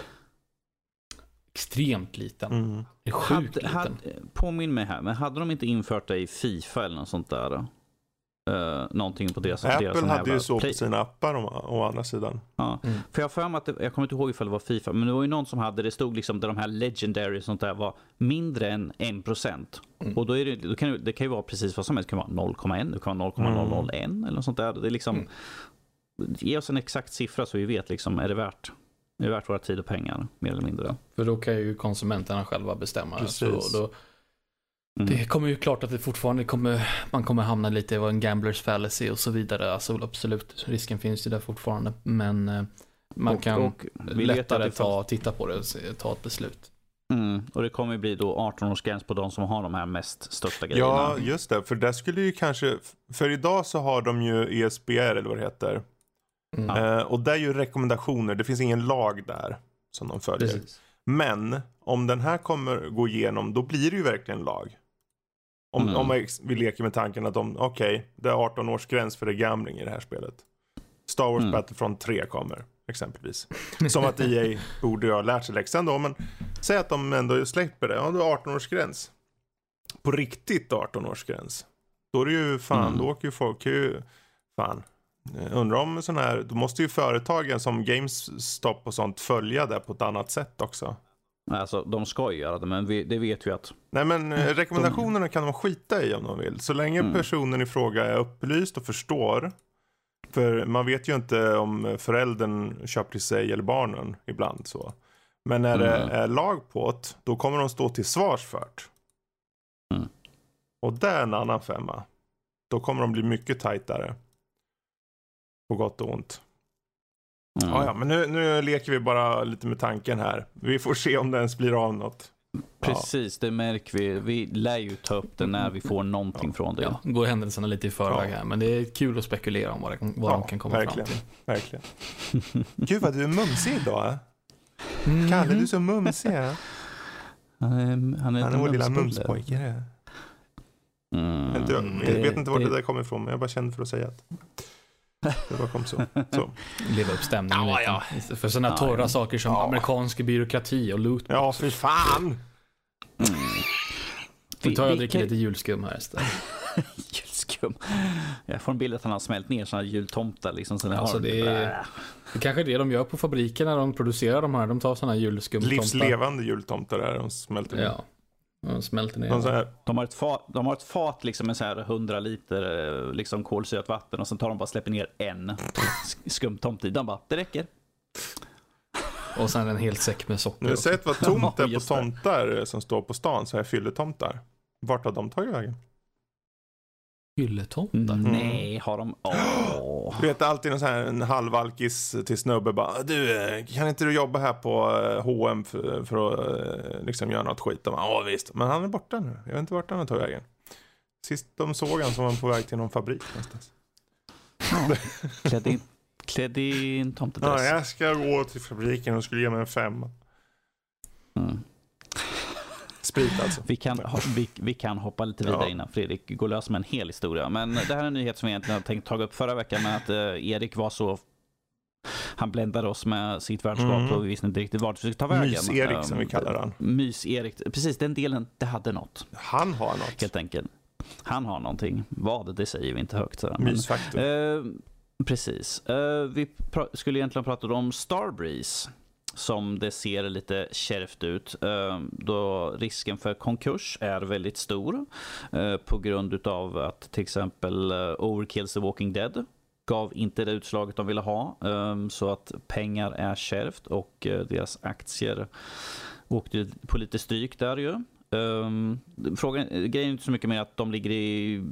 extremt liten. Mm. Är sjukt liten. Hade, påminn mig här, men hade de inte infört det i Fifa eller något sånt där? Uh, någonting på deras Apple deras hade ju så på sina appar å, å andra sidan. Ja. Mm. För jag för mig att det, jag kommer inte ihåg ifall det var Fifa, men det var ju någon som hade, det stod liksom där de här legendary och sånt där var mindre än 1%. Mm. Och då, är det, då kan det, det kan ju vara precis vad som helst, det kan vara 0,1, det kan vara 0,001 mm. eller något sånt där. Det är liksom, mm ge oss en exakt siffra så vi vet liksom, är det värt är det värt våra tid och pengar, mer eller mindre. För då kan ju konsumenterna själva bestämma. Precis. Så då, mm. Det kommer ju klart att det fortfarande kommer, man kommer hamna lite i en gamblers fallacy och så vidare. Alltså absolut, risken finns ju där fortfarande. Men eh, man och, kan och lättare ta, titta på det och ta ett beslut. Mm. Och det kommer bli då 18-årsgräns på de som har de här mest största grejerna. Ja, just det. För det skulle ju kanske, för idag så har de ju ESBR eller vad det heter. Mm. Uh, och det är ju rekommendationer, det finns ingen lag där som de följer. Precis. Men om den här kommer gå igenom, då blir det ju verkligen lag. Om, mm. om vi leker med tanken att de, okej, okay, det är 18 års gräns för det gambling i det här spelet. Star Wars mm. Battlefront 3 kommer, exempelvis. Som att EA borde ha lärt sig läxan då, men säg att de ändå släpper det. Ja, du har 18 års gräns. På riktigt 18 års gräns. Då är det ju fan, mm. då åker ju folk ju, fan, undrar om sån här, då måste ju företagen som GameStop och sånt följa det på ett annat sätt också. Alltså, de ska ju göra det, men vi, det vet vi att... Nej men eh, rekommendationerna kan de skita i om de vill. Så länge Mm. personen i fråga är upplyst och förstår. För man vet ju inte om föräldern köper till sig eller barnen ibland så. Men när det Mm. är lag på det, då kommer de stå till svars för det. Mm. Och det är en annan femma. Då kommer de bli mycket tajtare. På gott och ont. Mm. Ja, ja, men nu, nu leker vi bara lite med tanken här. Vi får se om det ens blir av något. Precis, det märker vi. Vi lär ju ta upp det när vi får någonting från det. Ja, går händelserna lite i förväg Ja. här, men det är kul att spekulera om vad, det, vad de kan komma verkligen, fram till. Verkligen. Gud vad du är mumsig idag. eh. Mhm. Kalle, du är så mumsig. eh. Han är, han är, Han är vår lilla mumspojke. det. Mm. Jag vet inte var det det- där kommer ifrån, men jag bara kände för att säga att det bara kom så. så. Leva upp stämningen Ja, lite. För sådana Ja, torra ja. saker som Ja. amerikansk byråkrati och loot. Ja, för fan. Mm. Tar jag och dricker lite julskum här istället. Julskum. Jag får en bild att han har smält ner sådana jultomtar liksom. Så Alltså, det är- Det kanske är det de gör på fabriken när de producerar de här. De tar sådana julskumtomtar. Livslevande jultomtar är de smälter ner. Ja. De smälter ner. De så här, De har ett fat, de har ett fat liksom med så här 100 liter eh, liksom kolsyrat vatten och sen tar de bara och släpper ner en sk- skumtomte i. De bara, det räcker. Och sen en hel säck med socker. nu har du också. sett vad tomt det är på tomtar som står på stan, så här fylletomtar. Vart har de tagit vägen? Hylletomtar. Nej, har de... Åh. Du vet alltid någon sån här en halvalkis till snubbe bara Du, eh, kan inte du jobba här på eh, H&M för, för att eh, liksom göra något skit? Ja visst, men han är borta nu. Jag vet inte vart han har tagit vägen. Sist de såg han så var han på väg till någon fabrik någonstans. Klädd i, klädd i en tomtedress. Ja, jag ska gå till fabriken och skulle ge mig en femma. Mm. Sprit alltså. Vi kan, vi, vi kan hoppa lite vidare Ja. innan Fredrik går lös med en hel historia. Men det här är en nyhet som vi egentligen har tänkt ta upp förra veckan med att eh, Erik var så... Han bländade oss med sitt värdskap Mm. och vi visste inte riktigt vart vi skulle ta vägen. Mys-Erik som vi Um, kallar han. Mys-Erik, precis den delen, det hade något Han har något. helt enkelt. Han har någonting. Vad, det säger vi inte högt. Så. Men, Mysfaktor. Eh, precis. Eh, vi skulle egentligen prata om Starbreeze. Som det ser lite kärvt ut. Eh, då risken för konkurs är väldigt stor. Eh, på grund av att till exempel eh, Overkills The Walking Dead gav inte det utslaget de ville ha. Så att pengar är kärvt och deras aktier åkte på lite stryk där ju. Frågan, grejen är inte så mycket mer att de ligger i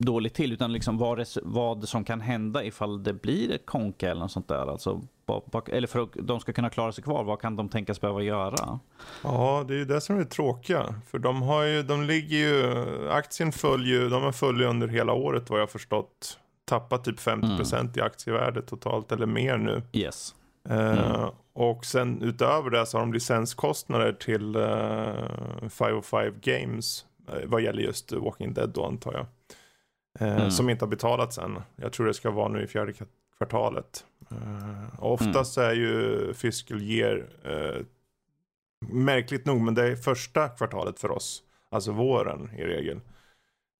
dåligt till utan liksom vad, vad som kan hända ifall det blir ett konka eller något sånt där. Alltså, eller för att de ska kunna klara sig kvar, vad kan de tänkas behöva göra? Ja, det är ju det som är tråkiga. För de har ju, de ligger ju, aktien följer ju, de har följt under hela året vad jag har förstått. Tappat typ 50% i aktievärde totalt eller mer nu. Yes. Eh, och sen utöver det så har de licenskostnader till uh, 505 Games. eh, vad gäller just Walking Dead då antar jag. Eh, Mm. Som inte har betalats än. Jag tror det ska vara nu i fjärde kva- kvartalet. Eh, oftast är ju fiscal year uh, märkligt nog, men det är första kvartalet för oss. Alltså våren i regel.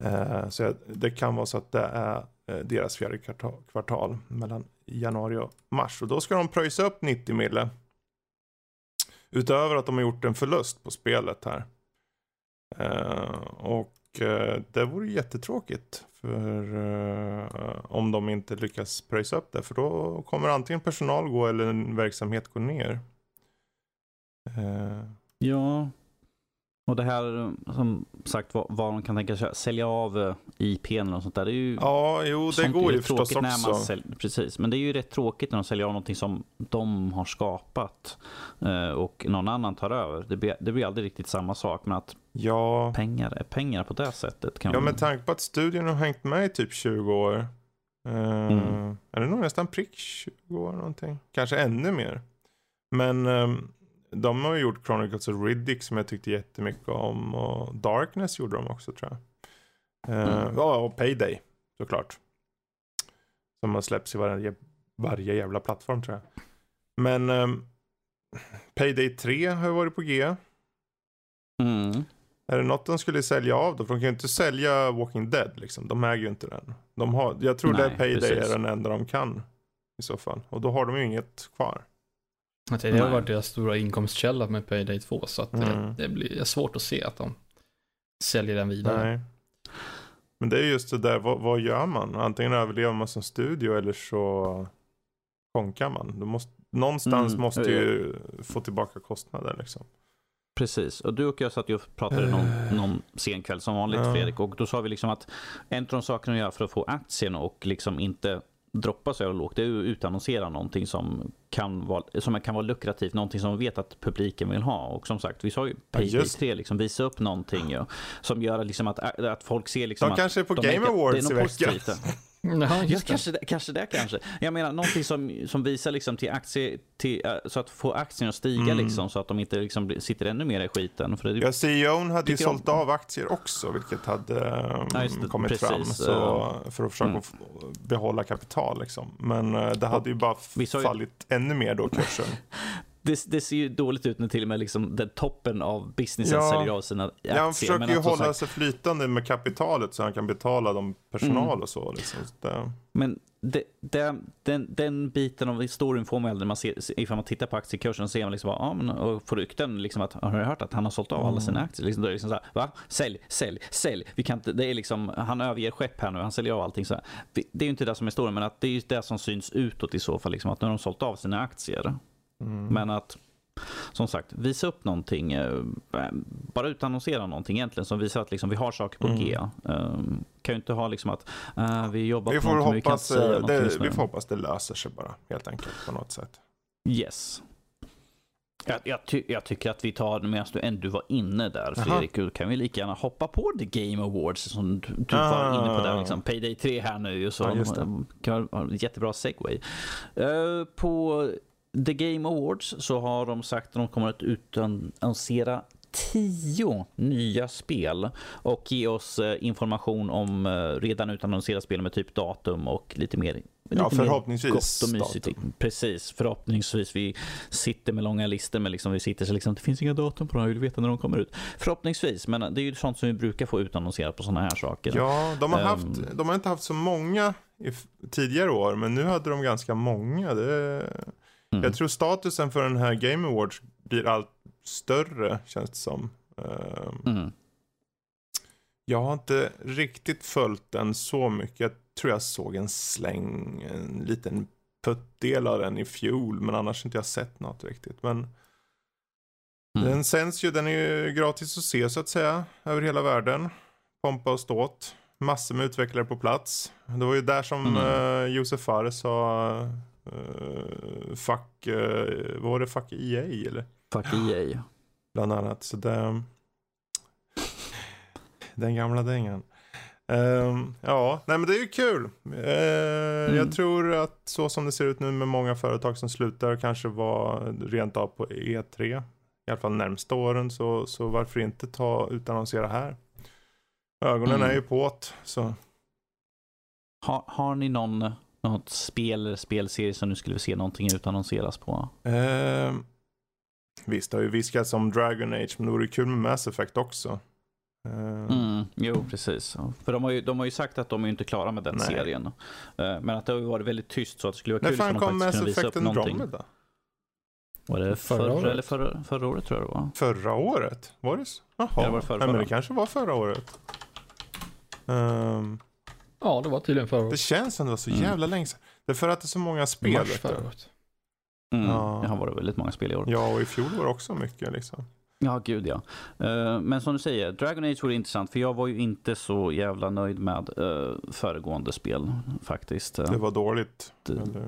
Eh, så det kan vara så att det är eh, deras fjärde kvartal, kvartal mellan januari och mars. Och då ska de pröjsa upp 90 mille. Utöver att de har gjort en förlust på spelet här. Och eh, det vore jättetråkigt. För eh, om de inte lyckas pröjsa upp det. För då kommer antingen personal gå eller en verksamhet gå ner. Eh. Ja. Och det här, som sagt, vad, vad de kan tänka sig sälja av eh, IP eller något sånt där. Det är ju ja, jo det går ju förstås tråkigt när man också. sälj- precis, men det är ju rätt tråkigt när de säljer av någonting som de har skapat eh, och någon annan tar över. Det blir, det blir aldrig riktigt samma sak, men att Ja, pengar är pengar på det sättet. Kan ja med tanke på att studion har hängt med i typ 20 år. Eh, Mm. Är det nog nästan prick 20 år någonting? Kanske ännu mer. Men ehm, de har ju gjort Chronicles of Riddick som jag tyckte jättemycket om. Och Darkness gjorde de också tror jag. Eh, Mm. Ja, och Payday såklart. Som har släppts i varje, varje jävla plattform tror jag. Men ehm, Payday 3 har ju varit på G. Mm. Är det något de skulle sälja av då? För de kan ju inte sälja Walking Dead liksom. De äger ju inte den. De har, jag tror Nej, det Payday precis. är den enda de kan. I så fall. Och då har de ju inget kvar. Att det har Nej. varit deras stora inkomstkälla med Payday 2 så att det, Mm. det blir svårt att se att de säljer den vidare. Nej. Men det är just det där, vad, vad gör man? Antingen överlever man som studio eller så konkar man. Du måste, någonstans Mm, måste ja. ju få tillbaka kostnader liksom. Precis, och du och jag satt ju och pratade någon, någon sen kväll som vanligt Ja. Fredrik och då sa vi liksom att en av de sakerna att göra för att få aktien och liksom inte droppa så lågt det är att utannonsera någonting som kan, vara, som kan vara lukrativt, någonting som vi vet att publiken vill ha. Och som sagt, vi sa ju Payday just 3, liksom, visa upp någonting ju, som gör liksom att, att folk ser liksom De att kanske är på de Game Awards i veckan. Positivt där. Ja, Ja, just kanske, det- kanske det kanske. Jag menar någonting som, som visar liksom till aktie, till, äh, så att få aktien att stiga Mm. liksom, så att de inte liksom sitter ännu mer i skiten. För det, Ja, CEOn hade ju Tycker om- sålt av aktier också, vilket hade um, Ja, det, kommit precis, fram. Så, eh, för att försöka mm. behålla kapital liksom. Men eh, det hade ju bara ju- fallit ännu mer då kursen. det, det ser ju dåligt ut när till och med liksom den toppen av businessen Ja. säljer av sina aktier. Ja, han försöker men ju hålla sagt- sig flytande med kapitalet så han kan betala dem personal Mm. och så. Liksom. så det, Men det, det, den, den biten av historien får man aldrig, man ser, ifall man tittar på aktiekursen så ser man liksom bara, ja, men, och får rykten liksom att, har du hört att han har sålt av alla sina aktier? Liksom, då är det liksom så här, va? Sälj, sälj, sälj. Vi kan inte, det är liksom, han överger skepp här nu, han säljer av allting så här. Det är ju inte det som är historien, men att det är ju det som syns utåt i så fall, liksom, att nu har de sålt av sina aktier. Mm. Men att, som sagt, visa upp någonting, eh, bara utannonsera någonting egentligen som visar att liksom, vi har saker på Mm. G. Um, kan ju inte ha liksom att uh, vi jobbar vi, på får någonting men vi kan hoppas, eh, det, vi får hoppas det löser sig bara, helt enkelt på något sätt. Yes. Jag, jag, ty, jag tycker att vi tar, medan du ändå var inne där. Fredrik, då kan vi lika gärna hoppa på The Game Awards som du, du Ah. var inne på där. Liksom. Payday 3 här nu. Så, Ja, just det. kan jättebra segway. Eh, på The Game Awards så har de sagt att de kommer att utannonsera tio nya spel och ge oss eh, information om eh, redan utannonserade spel med typ datum och lite mer Ja, lite mer förhoppningsvis gott och mysigt. datum. Precis, förhoppningsvis. Vi sitter med långa listor, men liksom vi sitter så liksom, det finns inga datum på dem, jag vill veta när de kommer ut. Förhoppningsvis, men det är ju sånt som vi brukar få utannonserat på sådana här saker. Ja, de har, Ehm. haft, de har inte haft så många i tidigare år, men nu hade de ganska många. Det, Mm. Jag tror statusen för den här Game Awards blir allt större, känns det som. Ehm, Mm. Jag har inte riktigt följt den så mycket. Jag tror jag såg en släng, en liten puttdel av den i fjol, men annars inte jag sett något riktigt. Men Mm. den sänds ju, den är ju gratis att se så att säga, över hela världen. Pompa och ståt. Massor med utvecklare på plats. Det var ju där som Mm. uh, Josef Fares sa uh, fuck, uh, vad var det, fuck EA eller? Fuck EA. Bland annat. Så det, den gamla dängan. Ehm, ja, nej men det är ju kul. Eh, Jag tror att så som det ser ut nu med många företag som slutar kanske var rent av på E3. I alla fall närmsta åren så, så varför inte ta utannonsera här. Ögonen Mm. är ju på det, så Har, har ni någon, något spel eller spelserie som du skulle se någonting utannonseras på? Ehm, visst, det har ju viskats om Dragon Age, men det vore kul med Mass Effect också. Ehm, Mm, jo, precis. För de har, ju, de har ju sagt att de är inte klara med den Nej. serien. Eh, Men att det har ju varit väldigt tyst så att det skulle vara När kul fan om de kom faktiskt Mass kunde visa upp Effect någonting. Andromeda? Var det Förra förra, året? eller förra, förra året tror jag det var? Förra året? Var det så? Jaha, Ja, det var förra- Nej, men det kanske var förra året. Ehm, Ja, det var tydligen förra det året. känns som det var så Mm. jävla länge sedan. Det är för att det är så många spel. Mars förra året. Mm, Ja. Det har varit väldigt många spel i år. Ja, och i fjol var det också mycket liksom. Ja, gud ja. Eh, men som du säger, Dragon Age vore intressant för jag var ju inte så jävla nöjd med eh, föregående spel faktiskt. Det var dåligt. det- Eller...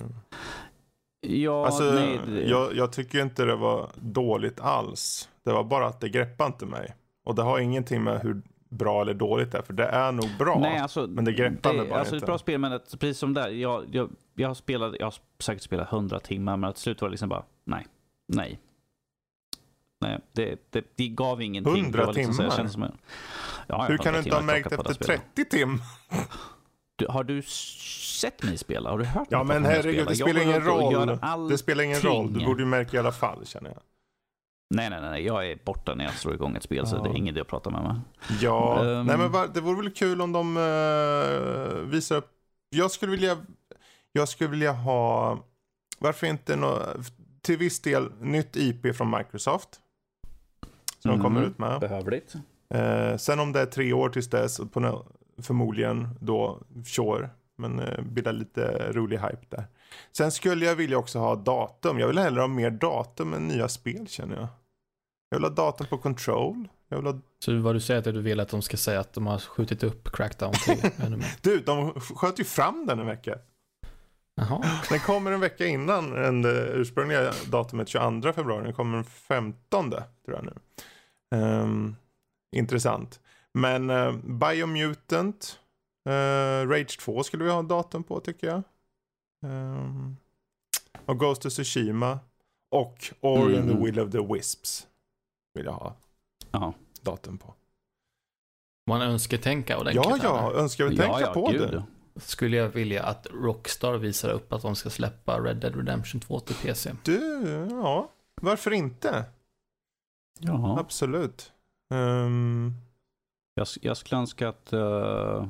ja, Alltså, nej, det- jag, jag tycker inte det var dåligt alls. Det var bara att det greppade inte mig. Och det har ingenting med hur bra eller dåligt det är, för det är nog bra. Nej, alltså, men det greppar mig bara alltså, Det är inte. ett bra spel, men att, precis som där. Jag, jag, jag, har spelat, jag har säkert spelat hundra timmar, men till slut var det liksom bara, nej, nej. Nej, det, det, det gav ingenting. 100 Det var liksom så timmar? känns som en- ja, hur 100 kan du inte ha märkt efter det spelet. 30 timmar? Du, har du sett mig spela? Har du hört Ja, mig men prata om herregud, det spelar ingen roll. Det spelar ingen roll. Du borde ju märka i alla fall, känner jag. Nej, nej, nej. Jag är borta när jag slår igång ett spel, så Ja. det är ingen idé att prata med mig. Ja, Ehm. nej men det vore väl kul om de uh, visar upp. Jag skulle vilja, jag skulle vilja ha, varför inte nå, till viss del nytt IP från Microsoft. Som de Mm. kommer ut med. Behövligt. Eh, sen om det är tre år tills dess, på nå- förmodligen då, sure. Men eh, bilda lite rolig hype där. Sen skulle jag vilja också ha datum. Jag vill hellre ha mer datum än nya spel känner jag. Jag vill ha datum på Control. Jag vill ha... Så vad du säger är att du vill att de ska säga att de har skjutit upp Crackdown 3 ännu mer. Du, de sköt ju fram den en vecka. Jaha. Den kommer en vecka innan än det ursprungliga datumet 22 februari. Den kommer den 15 tror jag nu. Ehm, intressant. Men uh, Biomutant, uh, Rage 2 skulle vi ha datum på tycker jag. Ehm, och Ghost of Tsushima. Och Ori and the Mm. Will of the Wisps. Vill jag ha Ja. datum på. Man önsketänka ordentligt. Ja, här, ja, eller? önskar vi tänka på gud. det. Skulle jag vilja att Rockstar visar upp att de ska släppa Red Dead Redemption 2 till PC. Du, ja. Varför inte? Ja. Absolut. Ehm, Jag, jag skulle önska att... Uh,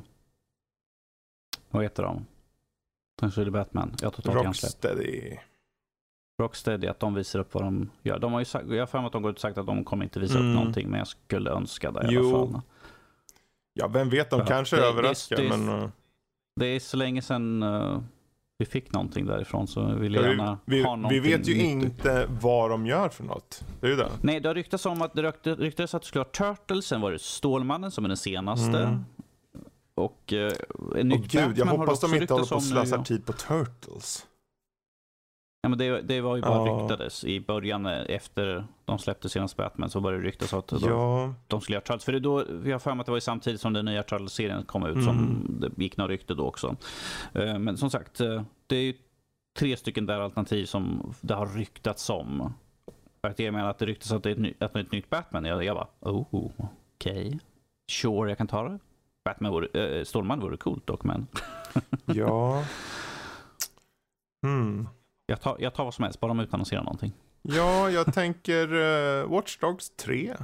vad heter de? Kanske är det Batman. Jag har totalt hjärnsläpp. Rocksteady. Rocksteady, att de visar upp vad de gör. De har ju sagt, jag har för mig att de går ut och sagt att de kommer inte visa Mm. upp någonting, men jag skulle önska det i Jo. alla fall. Ja, vem vet, de Ja, kanske det- det- överraskar, det- men... uh, Det är så länge sedan eh, vi fick någonting därifrån så jag vill ja, gärna vi, vi, ha vi någonting vet ju nytt. inte vad de gör för något. Det är ju det. Nej, det har ryktats om att det ryktades att det skulle vara Turtles, sen var det Stålmannen som är den senaste. Mm. Och uh, en Åh nytt gud, jag hoppas det de inte håller på att slösa tid på Turtles. Ja, men det, det var ju bara Ja. ryktades. I början eh, efter de släppte senaste Batman så började det ryktas att de, Ja, de skulle göra Turtles. För det då, vi har för mig att det var samtidigt som den nya Turtles-serien kom ut som Mm. det gick några rykte då också. Eh, Men som sagt, eh, det är ju tre stycken där alternativ som det har ryktats om. För att jag menar att det ryktas att det är ett, ny, att det är ett nytt Batman. Jag, jag bara, oh, okej. Sure, jag kan ta det. Batman vore, äh, Stålman vore coolt dock, men ja. Hmm. Jag tar, jag tar vad som helst, bara de utannonserar någonting. Ja, jag tänker uh, Watch Dogs 3.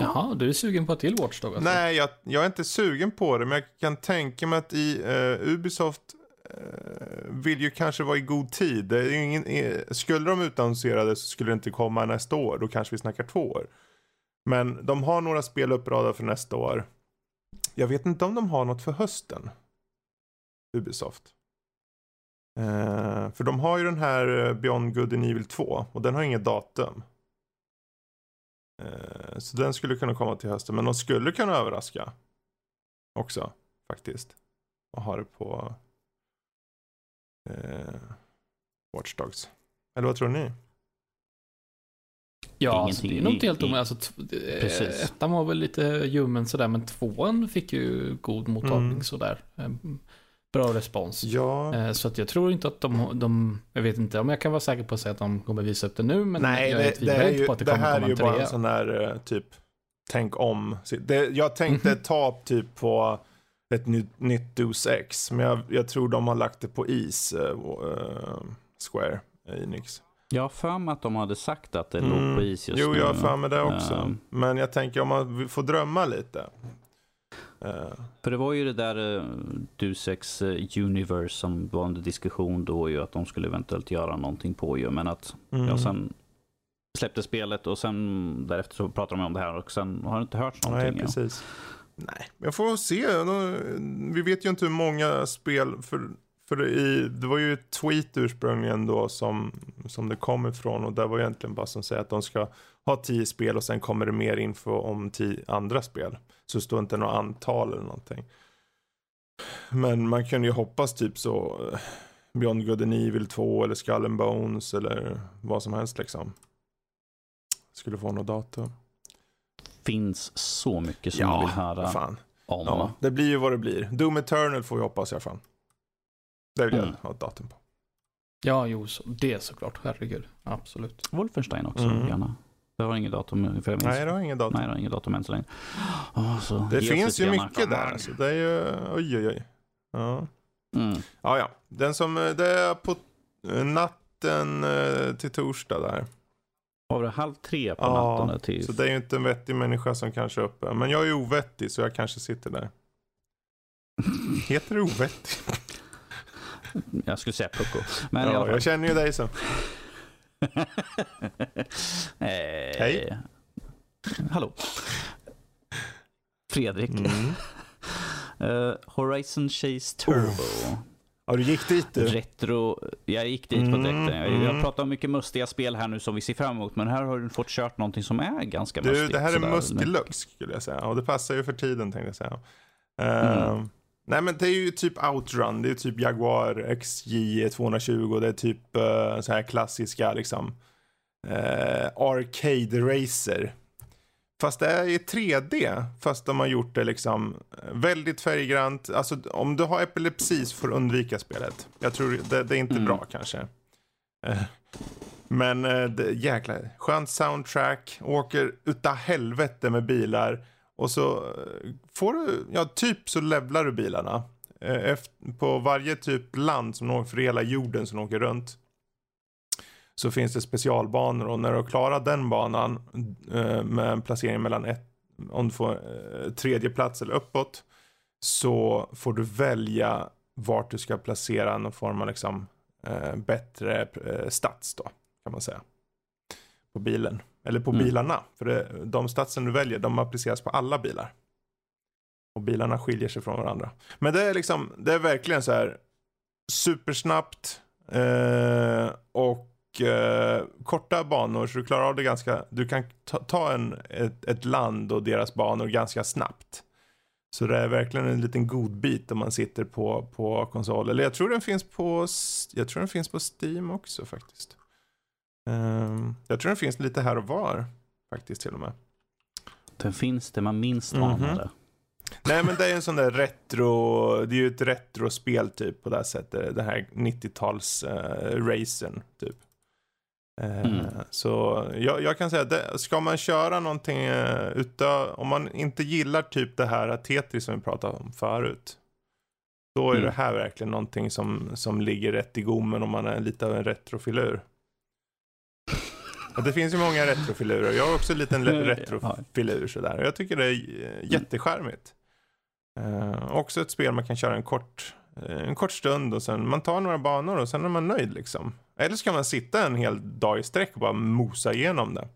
Jaha, du är sugen på ett till Watchdog alltså? Nej, jag, jag är inte sugen på det, men jag kan tänka mig att i eh, Ubisoft eh, vill ju kanske vara i god tid. Det är ju ingen, skulle de utannonsera det så skulle det inte komma nästa år. Då kanske vi snackar två år. Men de har några spel uppradade för nästa år. Jag vet inte om de har något för hösten. Ubisoft. Eh, för de har ju den här eh, Beyond Good and Evil 2 och den har inget datum. Eh, Så den skulle kunna komma till hösten. Men de skulle kunna överraska. Också. Faktiskt. Och ha det på. Eh, Watch Dogs. Eller vad tror ni? Ja, alltså, det är nog inte helt omöjligt. Alltså, Precis. ettan var väl lite ljummen sådär, men tvåan fick ju god mottagning Mm. sådär. Bra respons. Ja. Eh, Så att jag tror inte att de, de, jag vet inte om jag kan vara säker på att säga att de kommer visa upp det nu, men Nej, jag det, det, är inte ju, på att det, det kommer här är ju bara en sån här eh, typ tänk om. Det, jag tänkte Mhm. ta typ på ett nytt, nytt Deus Ex. Men jag, jag tror de har lagt det på is. eh, Square Enix. Jag har för mig att de hade sagt att det Mm. låg på is just Jo, nu. jag har för mig det också. Ehm. Men jag tänker om man vill få drömma lite. Eh, För det var ju det där uh, Dusex uh, Universe som var under diskussion då ju att de skulle eventuellt göra någonting på ju. Men att mm. ja, sen släppte spelet och sen därefter så pratade de om det här och sen har det inte hörts någonting. Nej, ja. precis. Nej, jag får se. Vi vet ju inte hur många spel, för, för i, det var ju ett tweet ursprungligen då som, som det kom ifrån och där var egentligen bara som säger att de ska ha tio spel och sen kommer det mer info om tio andra spel. Så det står inte något antal eller någonting. Men man kan ju hoppas typ så Beyond Good and Evil 2 eller Skull and Bones eller vad som helst liksom. Skulle få något datum. finns så mycket som man vill höra vad fan. om. Ja, det blir ju vad det blir. Doom Eternal får vi hoppas i alla fall. Det vill jag Mm. ha ett datum på. Ja, jo, så, det såklart. Herregud. Absolut. Wolfenstein också Mm. gärna. Det har inget datum för jag minns. Nej, det har ingen datum. Nej, det har inget datum än så länge. Åh, så det finns ju mycket där. Så det är ju, oj oj oj. Ja. Mm. ja, ja. Den som, eh, det är på eh, natten eh, till torsdag där. Var det halv tre på Ja, natten? där Till... Så det är ju inte en vettig människa som kanske är uppe. Men jag är ovettig så jag kanske sitter där. Heter det ovettig? Jag skulle säga pucko. Men Ja, jag känner ju dig så. eh, Hej. Hallå. Fredrik. Mm. Eh, Horizon Chase Turbo. Ja, du gick dit du. Retro. Jag gick dit på Mm, direkten. Jag, jag mm. pratar om mycket mustiga spel här nu som vi ser fram emot. Men här har du fått kört någonting som är ganska Du, mustigt. det här är sådär. must deluxe skulle jag säga. Och det passar ju för tiden tänkte jag säga. Mm. Nej men det är ju typ Outrun, det är typ Jaguar XJ 220. Det är typ uh, så här klassiska liksom eh, Arcade Racer. Fast det är i 3D. Fast de har gjort det liksom väldigt färggrant. Alltså om du har epilepsi så får du undvika spelet. Jag tror det, det är inte Mm. bra kanske. Eh, Men det, jäklar, skönt soundtrack, åker utav helvete med bilar. Och så eh, får du, ja typ så levlar du bilarna. Eh, Efter, på varje typ land som åker, för hela jorden som åker runt. Så finns det specialbanor och när du har klarat den banan eh, med en placering mellan ett, om du får tredje plats eller uppåt. Så får du välja vart du ska placera någon form av liksom bättre stats då, kan man säga. På bilen. Eller på Mm. bilarna. För det, de statsen du väljer, de appliceras på alla bilar. Och bilarna skiljer sig från varandra. Men det är liksom, det är verkligen så här supersnabbt eh, och eh, korta banor så du klarar av det ganska, du kan ta, ta en, ett, ett land och deras banor ganska snabbt. Så det är verkligen en liten god bit om man sitter på, på konsol. Eller jag tror den finns på, jag tror den finns på Steam också faktiskt. Ehm, jag tror den finns lite här och var faktiskt till och med. Den finns det man minst Mhm. anade. Nej men det är en sån där retro, det är ju ett retrospel typ på det här sättet. Det här 90-tals uh, racern typ. Eh, Mm. Så jag, jag kan säga, det, ska man köra någonting uh, utav, om man inte gillar typ det här Tetris som vi pratade om förut. Då är Mm. det här verkligen någonting som, som ligger rätt i gommen om man är lite av en retrofilur. Och det finns ju många retrofilurer. Jag har också en liten retrofilur sådär. Jag tycker det är eh, jättecharmigt. Eh, också ett spel man kan köra en kort, eh, en kort stund och sen man tar några banor och sen är man nöjd liksom. Eller så kan man sitta en hel dag i sträck och bara mosa igenom det.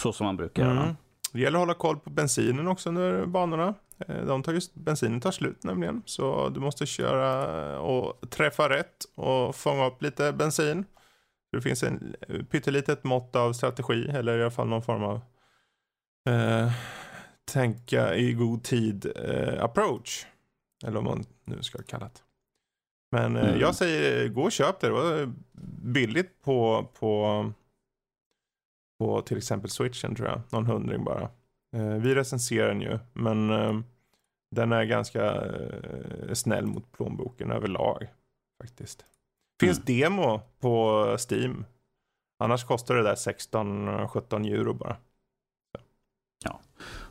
Så som man brukar göra. Mm. Det gäller att hålla koll på bensinen också under banorna. Eh, De tar just, bensinen tar slut nämligen. Så du måste köra och träffa rätt och fånga upp lite bensin. Det finns en pyttelitet mått av strategi eller i alla fall någon form av eh, tänka i god tid eh, approach. Eller vad man nu ska kalla det. Men eh, Mm. jag säger gå och köp det. Det var billigt på, på på till exempel switchen tror jag. Någon hundring bara. Eh, vi recenserar den ju, men eh, den är ganska eh, snäll mot plånboken överlag. Faktiskt. Finns Mm. demo på Steam. Annars kostar det där 16-17 euro bara.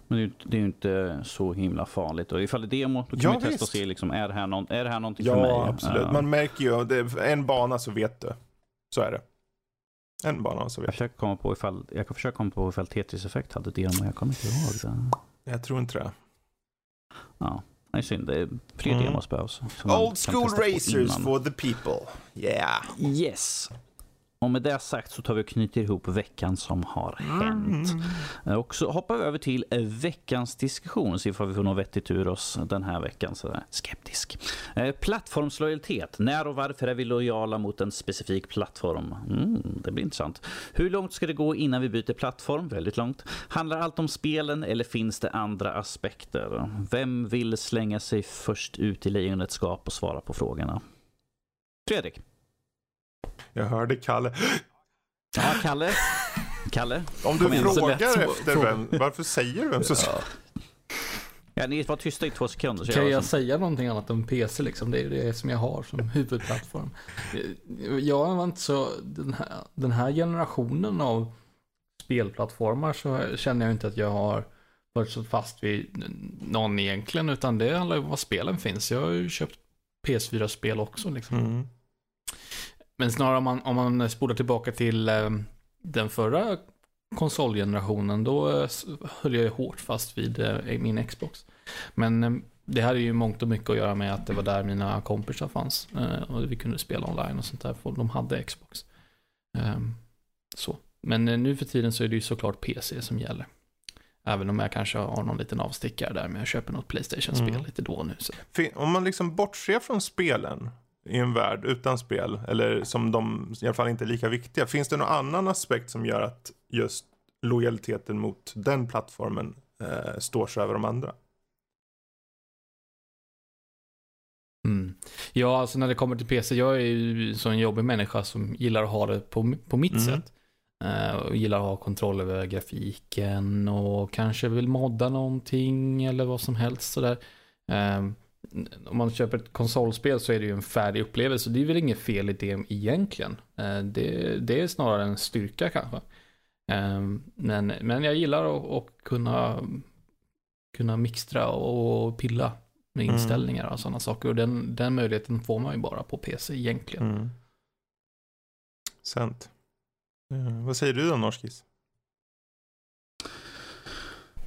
Men det är ju inte- det är ju inte så himla farligt. Och ifall det är demo, då kan Ja, ju testa och se liksom, är det här, någon, är det här någonting för mig? Ja, absolut. Man märker ju, det en bana så vet du. Så är det. En bana så jag, vet du. försöker komma på ifall, jag kan försöka komma på ifall Tetris Effect hade demo. Jag kommer inte ihåg det. Jag tror inte det. Ja, det är synd. Det är fler Mm. demos behövs. Old school racers innan. for the people. Yeah. Yes. Och med det sagt så tar vi och knyter ihop veckan som har hänt. Mm. Och så hoppar vi över till veckans diskussion. Se ifall vi får något vettigt ur oss den här veckan. Så. Skeptisk. Eh, plattformslojalitet. När och varför är vi lojala mot en specifik plattform? Mm, det blir intressant. Hur långt ska det gå innan vi byter plattform? Väldigt långt. Handlar allt om spelen eller finns det andra aspekter? Vem vill slänga sig först ut i lejonets skap och svara på frågorna? Fredrik? Jag hörde Kalle. Ja, Kalle? Kalle? Om du igen, frågar som- efter vem, varför säger du vem så Ja, ni var tysta i två sekunder. Så Kan jag jag som, säga någonting annat än PC liksom? Det är det som jag har som huvudplattform. Jag var inte så, den här, den här generationen av spelplattformar så känner jag inte att jag har varit så fast vid någon egentligen, utan det handlar ju om var spelen finns. Jag har ju köpt PS4-spel också liksom. Mm. Men snarare om man, om man spolar tillbaka till eh, den förra konsolgenerationen, då eh, höll jag ju hårt fast vid eh, min Xbox. Men det hade ju mångt och mycket att göra med att det var där mina kompisar fanns. Och vi kunde spela online och sånt där, för de hade Xbox. Så. Men nu för tiden så är det ju såklart PC som gäller. Även om jag kanske har någon liten avstickare där med att köpa något Playstation-spel Mm. lite då och nu. Så. Om man liksom bortser från spelen i en värld utan spel, eller som de i alla fall inte är lika viktiga. Finns det någon annan aspekt som gör att just lojaliteten mot den plattformen eh, står sig över de andra? Mm. Ja, alltså när det kommer till PC, jag är ju så en jobbig människa som gillar att ha det på, på mitt Mm. sätt. Eh, och gillar att ha kontroll över grafiken och kanske vill modda någonting eller vad som helst sådär. Eh, om man köper ett konsolspel så är det ju en färdig upplevelse. Det är väl inget fel i det egentligen. Eh, det, det är snarare en styrka kanske. Eh, men, men jag gillar att, att kunna, kunna mixtra och pilla med Mm. inställningar och sådana saker. Och den, den möjligheten får man ju bara på PC egentligen. Mm. Sant. Eh, vad säger du då, Norskis?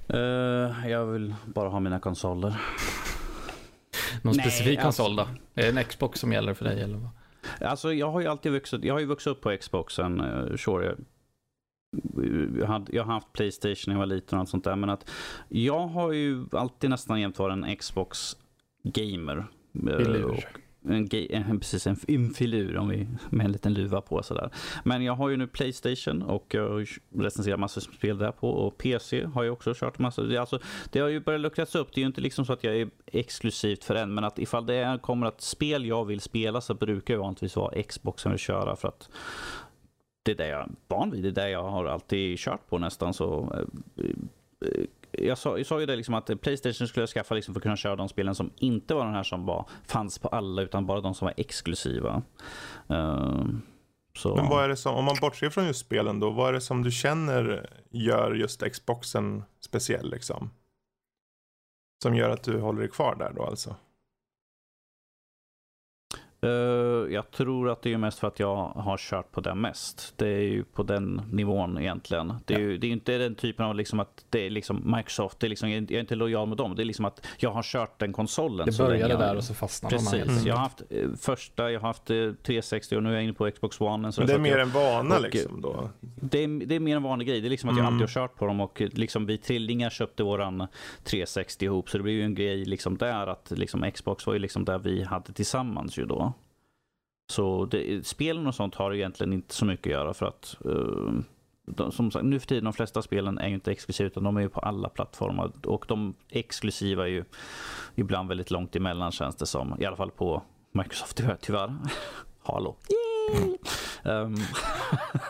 Eh, jag vill bara ha mina konsoler. Någon Nej, specifik alltså- konsol då? Är det en Xbox som gäller för dig eller vad? Alltså jag har ju alltid vuxit, jag har ju vuxit upp på Xboxen. Uh, sure, jag, jag, hade, jag har haft Playstation när jag var liten och allt sånt där. Men att jag har ju alltid nästan jämt varit en Xbox-gamer. Eh, Filur. En, en, precis, en, en filur om vi, med en liten luva på sådär. Men jag har ju nu Playstation och jag recenserar massor av spel där på. Och PC har jag också kört massor. Det, alltså, det har ju börjat luckras upp. Det är ju inte liksom så att jag är exklusivt för en. Men att ifall det är, kommer att spel jag vill spela så brukar det vanligtvis vara Xbox som vill köra. För att det är det jag är van vid. Det är det jag har alltid kört på nästan. Så, eh, eh jag, sa, jag sa ju det liksom att Playstation skulle jag skaffa liksom för att kunna köra de spelen som inte var de här som var, fanns på alla utan bara de som var exklusiva. Uh, så. Men vad är det som, om man bortser från just spelen då, vad är det som du känner gör just Xboxen speciell liksom? Som gör att du håller dig kvar där då alltså? Eh, jag tror att det är mest för att jag har kört på den mest. Det är ju på den nivån egentligen. Det är ju det är inte den typen av liksom att det är liksom Microsoft, det är liksom, jag är inte lojal med dem. Det är liksom att jag har kört den konsolen. Det började jag- där och så fastnade man Precis. enkelt. Jag har haft eh, första, jag har haft eh, 360 och nu är jag inne på Xbox One. Så Men det är mer jag, en vana och- liksom då? det, är, det är mer en vanlig grej. Det är liksom att jag Mm. alltid har kört på dem och eh, liksom vi trillingar köpte våran 360 ihop. Så det blir ju en grej liksom där att liksom Xbox var ju liksom där vi hade tillsammans ju då. Så det, spelen och sånt har egentligen inte så mycket att göra för att eh, de, som sagt, nu för tiden de flesta spelen är ju inte exklusiva utan de är ju på alla plattformar och de exklusiva är ju ibland väldigt långt emellan känns det som. I alla fall på Microsoft tyvärr. tyvärr. Halo. Yay! Ehm,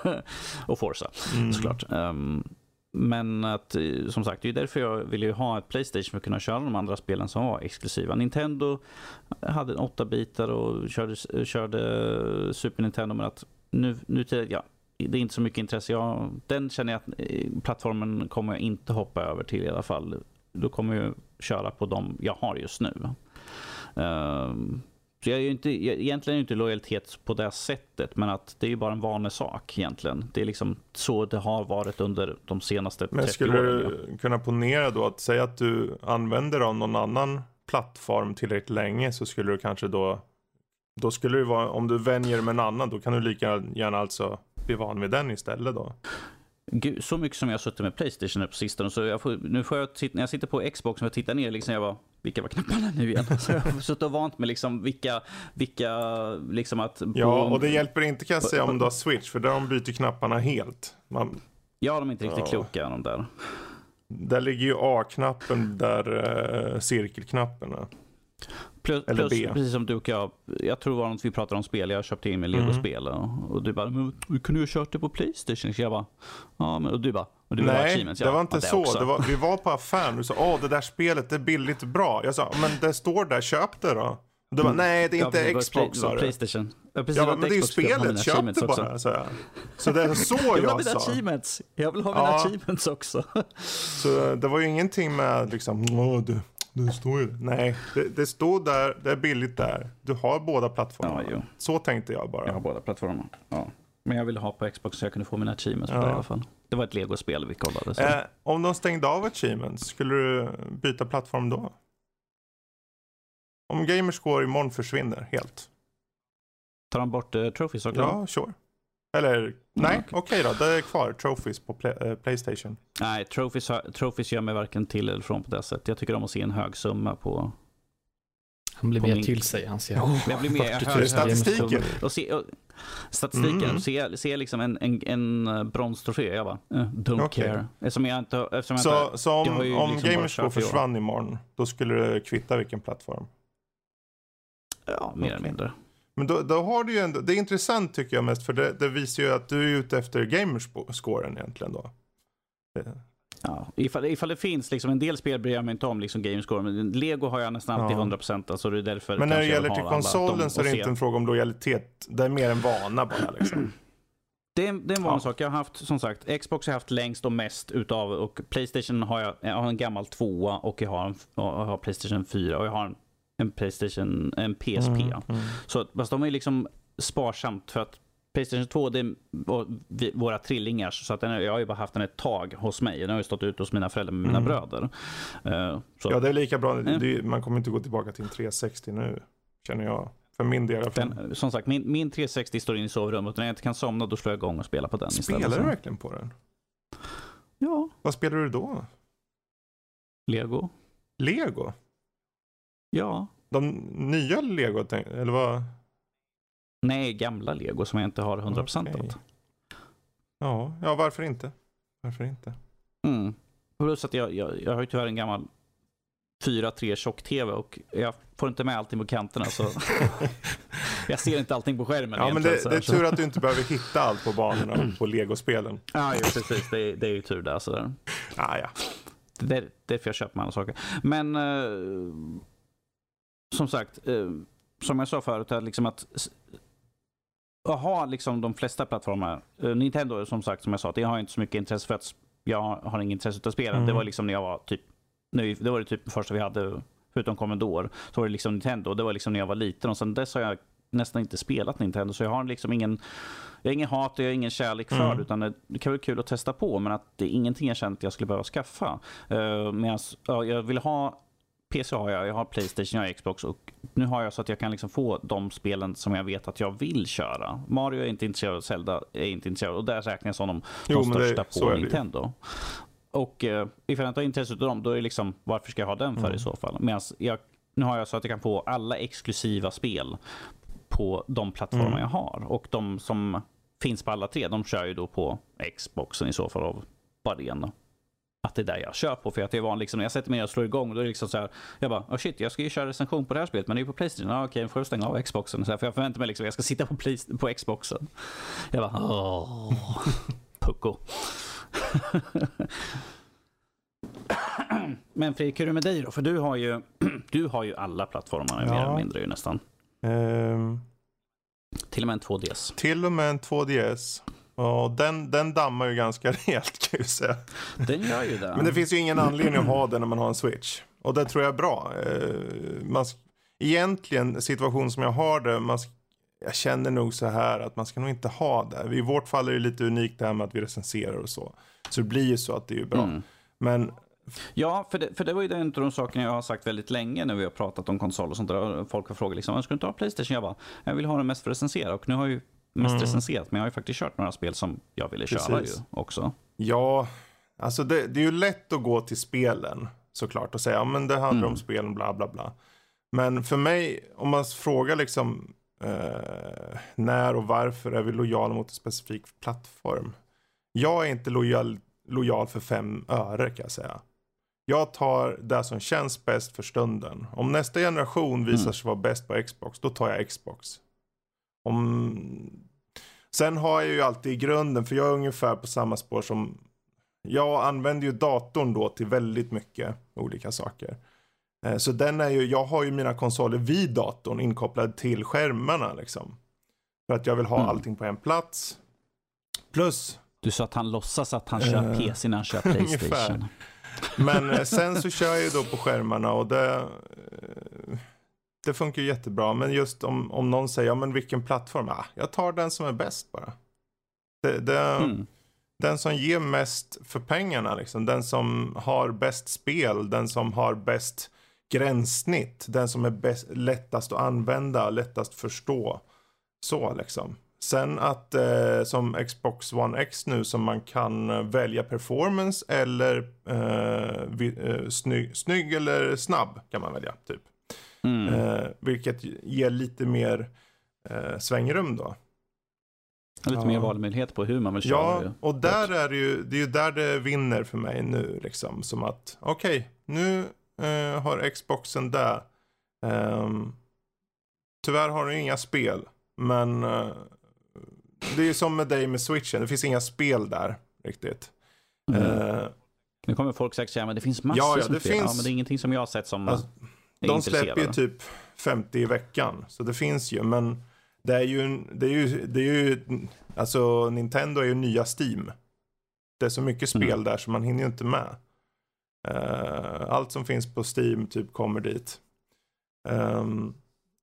och Forza Mm. såklart. Ehm, men att, eh, som sagt, det är därför jag ville ju ha ett Playstation för att kunna köra de andra spelen som var exklusiva. Nintendo hade en 8-bitar och körde, eh, körde Super Nintendo, men att nu, nu till, ja, det är inte så mycket intresse. Jag, den känner jag att eh, plattformen kommer jag inte hoppa över till i alla fall. Då kommer jag köra på de jag har just nu. Ehm, så jag är ju inte, jag, egentligen inte lojalitet på det sättet, men att det är ju bara en vanesak egentligen. Det är liksom så det har varit under de senaste 30 Men skulle åren. ja. du kunna ponera då att säga att du använder av någon annan plattform tillräckligt länge så skulle du kanske då då skulle det vara, om du vänjer med en annan, då kan du lika gärna alltså bli van vid den istället då. Gud, så mycket som jag har suttit med Playstation här på sistone. Så får, nu får jag, när jag sitter på Xbox och jag tittar ner, liksom jag bara, vilka var knapparna nu igen? Så jag har suttit och vant med liksom vilka, vilka, liksom att... Ja, och det hjälper inte kan jag säga om du har switch, för där de byter knapparna helt. Man, Ja, de är inte riktigt Ja. kloka de där. där ligger ju A-knappen där uh, cirkelknappen är. Plus, Eller plus B. precis som du och jag, jag tror det var något vi pratade om spel, jag köpte in med Mm. Lego-spel och, och du bara, men du kunde ju ha kört det på Playstation. Så jag bara, ja men och du bara, och du Nej, achievements? det Ja, var inte ja, så. Det var, vi var på affären och du sa åh det där spelet det är billigt och bra. Jag sa men det står där, köp det då. Du bara nej det är Ja, inte var Xbox sa du. Playstation. Ja, precis, bara, var men det är ju spelet, köp det bara. Så, jag. så det är så Jag vill ha jag sa. achievements. Jag vill ha mina Ja. achievements också. Så det var ju ingenting med liksom, åh det, står ju Nej, det, det står där, det är billigt där. Du har båda plattformarna. Ja, jo. så tänkte jag bara. Jag har båda plattformarna. Ja. Men jag ville ha på Xbox så jag kunde få mina achievements på Ja. det i alla fall. Det var ett Lego-spel vi kollade. Så. Eh, om de stängde av achievements, skulle du byta plattform då? Om Gamerscore imorgon försvinner helt. Tar han bort uh, trophies också? Ja, sure. Eller nej, okej. okej då. Det är kvar. Trophies på play, eh, Playstation. Nej, trophies, trophies gör mig varken till eller från på det sättet. Jag tycker om att se en hög summa på... Han blir mer min- till sig. Han ser oh, Jag blir mer 40 000 hög- Statistiken. Och se, och, statistiken, Mm. se, se liksom en, en, en eh, bronstrofé. Jag bara, eh, don't Okej. care. Eftersom jag inte... Eftersom jag inte Så, så jag om, om liksom år. försvann imorgon, då skulle det kvitta vilken plattform. ja, mer eller mindre. Men då, då har du ju ändå, det är intressant tycker jag mest för det, det visar ju att du är ute efter gamerscoren egentligen då. Det- Ja, ifall, ifall det finns liksom en del spel bryr jag mig inte om, liksom Gamescore, men Lego har jag nästan alltid Ja. 100% alltså det är därför Men när det gäller till alla konsolen så är det inte en fråga om lojalitet, det är mer en vana bara liksom. Det är, det är en vanlig Ja. sak. Jag har haft, som sagt, Xbox har jag haft längst och mest utav och Playstation har jag, jag har en gammal tvåa och jag har, en, jag har Playstation 4 och jag har en, en Playstation, en PSP. Mm, mm. Så fast de är liksom sparsamt för att Playstation 2 det är vi, våra trillingars så att den, är- jag har ju bara haft den ett tag hos mig. Den har ju stått ute hos mina föräldrar med mina Mm. bröder. Eh, så Ja det är lika bra, Mm. det, man kommer inte gå tillbaka till en 360 nu. Känner jag. För min del. den, som sagt, min, min 360 står inne i sovrummet och när jag inte kan somna då slår jag igång och spelar på den Spelar istället. du verkligen på den? Ja, Vad spelar du då? Lego. Lego? Ja. De nya Lego, eller vad? Nej, gamla Lego som jag inte har 100% Okej. av. Ja, ja varför inte? Varför inte? Mm. Plus att jag, jag, jag har ju tyvärr en gammal 4-3 tjock-tv och jag får inte med allting på kanterna så jag ser inte allting på skärmen Ja men det, det är så- tur att du inte behöver hitta allt på banorna på Lego-spelen. Ja, jo, precis. Det, är- det är ju tur där. Så där. Ah, ja. Det är därför jag köper med alla saker. Men eh, som sagt, eh, som jag sa förut, är liksom att att ha liksom de flesta plattformar. Uh, Nintendo som sagt, som jag sa, det har jag inte så mycket intresse för att jag har inget intresse av spelen. Mm. Det var liksom när jag var typ, nu, det var det typ första vi hade, förutom Commodore, så var det liksom Nintendo. Det var liksom när jag var liten och sen dess har jag nästan inte spelat Nintendo. Så jag har liksom ingen, jag har ingen hat och jag har ingen kärlek för Mm. Utan det, det kan vara kul att testa på, men att det är ingenting jag känt att jag skulle behöva skaffa. Uh, Medan ja, jag vill ha PC har jag, jag har Playstation, jag har Xbox och nu har jag så att jag kan liksom få de spelen som jag vet att jag vill köra. Mario är inte intresserad, Zelda är inte intresserad och där räknar jag som de, Jo, de det- största på det ju. Nintendo. Och uh, ifall jag inte har intresse av dem, då är det liksom varför ska jag ha den för Mm. i så fall? Medan jag, nu har jag så att jag kan få alla exklusiva spel på de plattformar Mm. jag har. Och de som finns på alla tre, de kör ju då på Xboxen i så fall av bara. Att det är där jag kör på. För att det är van, liksom, när jag sätter mig och slår igång, då är det liksom så här. Jag bara, oh shit, jag ska ju köra recension på det här spelet, men det är ju på Playstation. Ja, okej, då får jag stänga av Xboxen. Så här, för jag förväntar mig liksom, jag ska sitta på, Play, på Xboxen. Jag bara, åh, pucko. men Fredrik, hur är det med dig då? För du har ju, du har ju alla plattformar mer Ja. eller mindre ju nästan. Ehm, Till och med en 2DS. till och med en 2DS. Och den, den dammar ju ganska rejält kan jag ju säga. Den gör ju det. Men det finns ju ingen anledning att ha den när man har en switch. Och det tror jag är bra. Eh, man, egentligen, situation som jag har det, man, jag känner nog så här att man ska nog inte ha det. I vårt fall är det lite unikt det här med att vi recenserar och så. Så det blir ju så att det är bra. Mm. Men Ja, för det, för det var ju en av de sakerna jag har sagt väldigt länge när vi har pratat om konsol och sånt där. Folk har frågat liksom, ska du inte ha Playstation? Jag bara, jag vill ha den mest för att recensera. Och nu har ju mest Mm. recenserat, men jag har ju faktiskt kört några spel som jag ville köra ju Precis. också. ja, alltså det, det är ju lätt att gå till spelen såklart och säga, ja men det handlar Mm. om spelen, bla bla bla. Men för mig, om man frågar liksom eh, när och varför är vi lojala mot en specifik plattform? Jag är inte lojal, lojal för fem öre kan jag säga. Jag tar det som känns bäst för stunden. Om nästa generation visar Mm. sig vara bäst på Xbox, då tar jag Xbox. Om... Sen har jag ju alltid i grunden, för jag är ungefär på samma spår som... Jag använder ju datorn då till väldigt mycket olika saker. Eh, Så den är ju, jag har ju mina konsoler vid datorn inkopplade till skärmarna liksom. För att jag vill ha Mm. allting på en plats. Plus, Du sa att han låtsas att han kör Eh, PC när han kör ungefär. Playstation. Men eh, sen så kör jag ju då på skärmarna och det, eh, det funkar ju jättebra. Men just om, om någon säger, ja men vilken plattform? Ah, jag tar den som är bäst bara. Det, det, Mm. Den som ger mest för pengarna liksom. Den som har bäst spel, den som har bäst gränssnitt. Den som är bäst, lättast att använda, lättast förstå. Så liksom. Sen att eh, som Xbox One X nu som man kan välja performance eller eh, vi, eh, snygg, snygg eller snabb kan man välja typ. Mm. Eh, vilket ger lite mer eh, svängrum då. Lite ja. mer valmöjlighet på hur man vill köra Ja, och där är det ju, det är ju där det vinner för mig nu liksom. Som att, okej, okay, nu eh, har Xboxen det. Um, tyvärr har den inga spel, men uh, det är ju som med dig med switchen, det finns inga spel där riktigt. Mm. Uh, nu kommer folk säkert säga, men det finns massor ja, ja, som det spel. Finns... Ja, men det är ingenting som jag har sett som alltså, De släpper ju typ 50 i veckan, så det finns ju, men det är ju, det är ju, det är ju, alltså Nintendo är ju nya Steam. Det är så mycket spel Mm. där så man hinner ju inte med. Eh, allt som finns på Steam typ kommer dit. Ehm,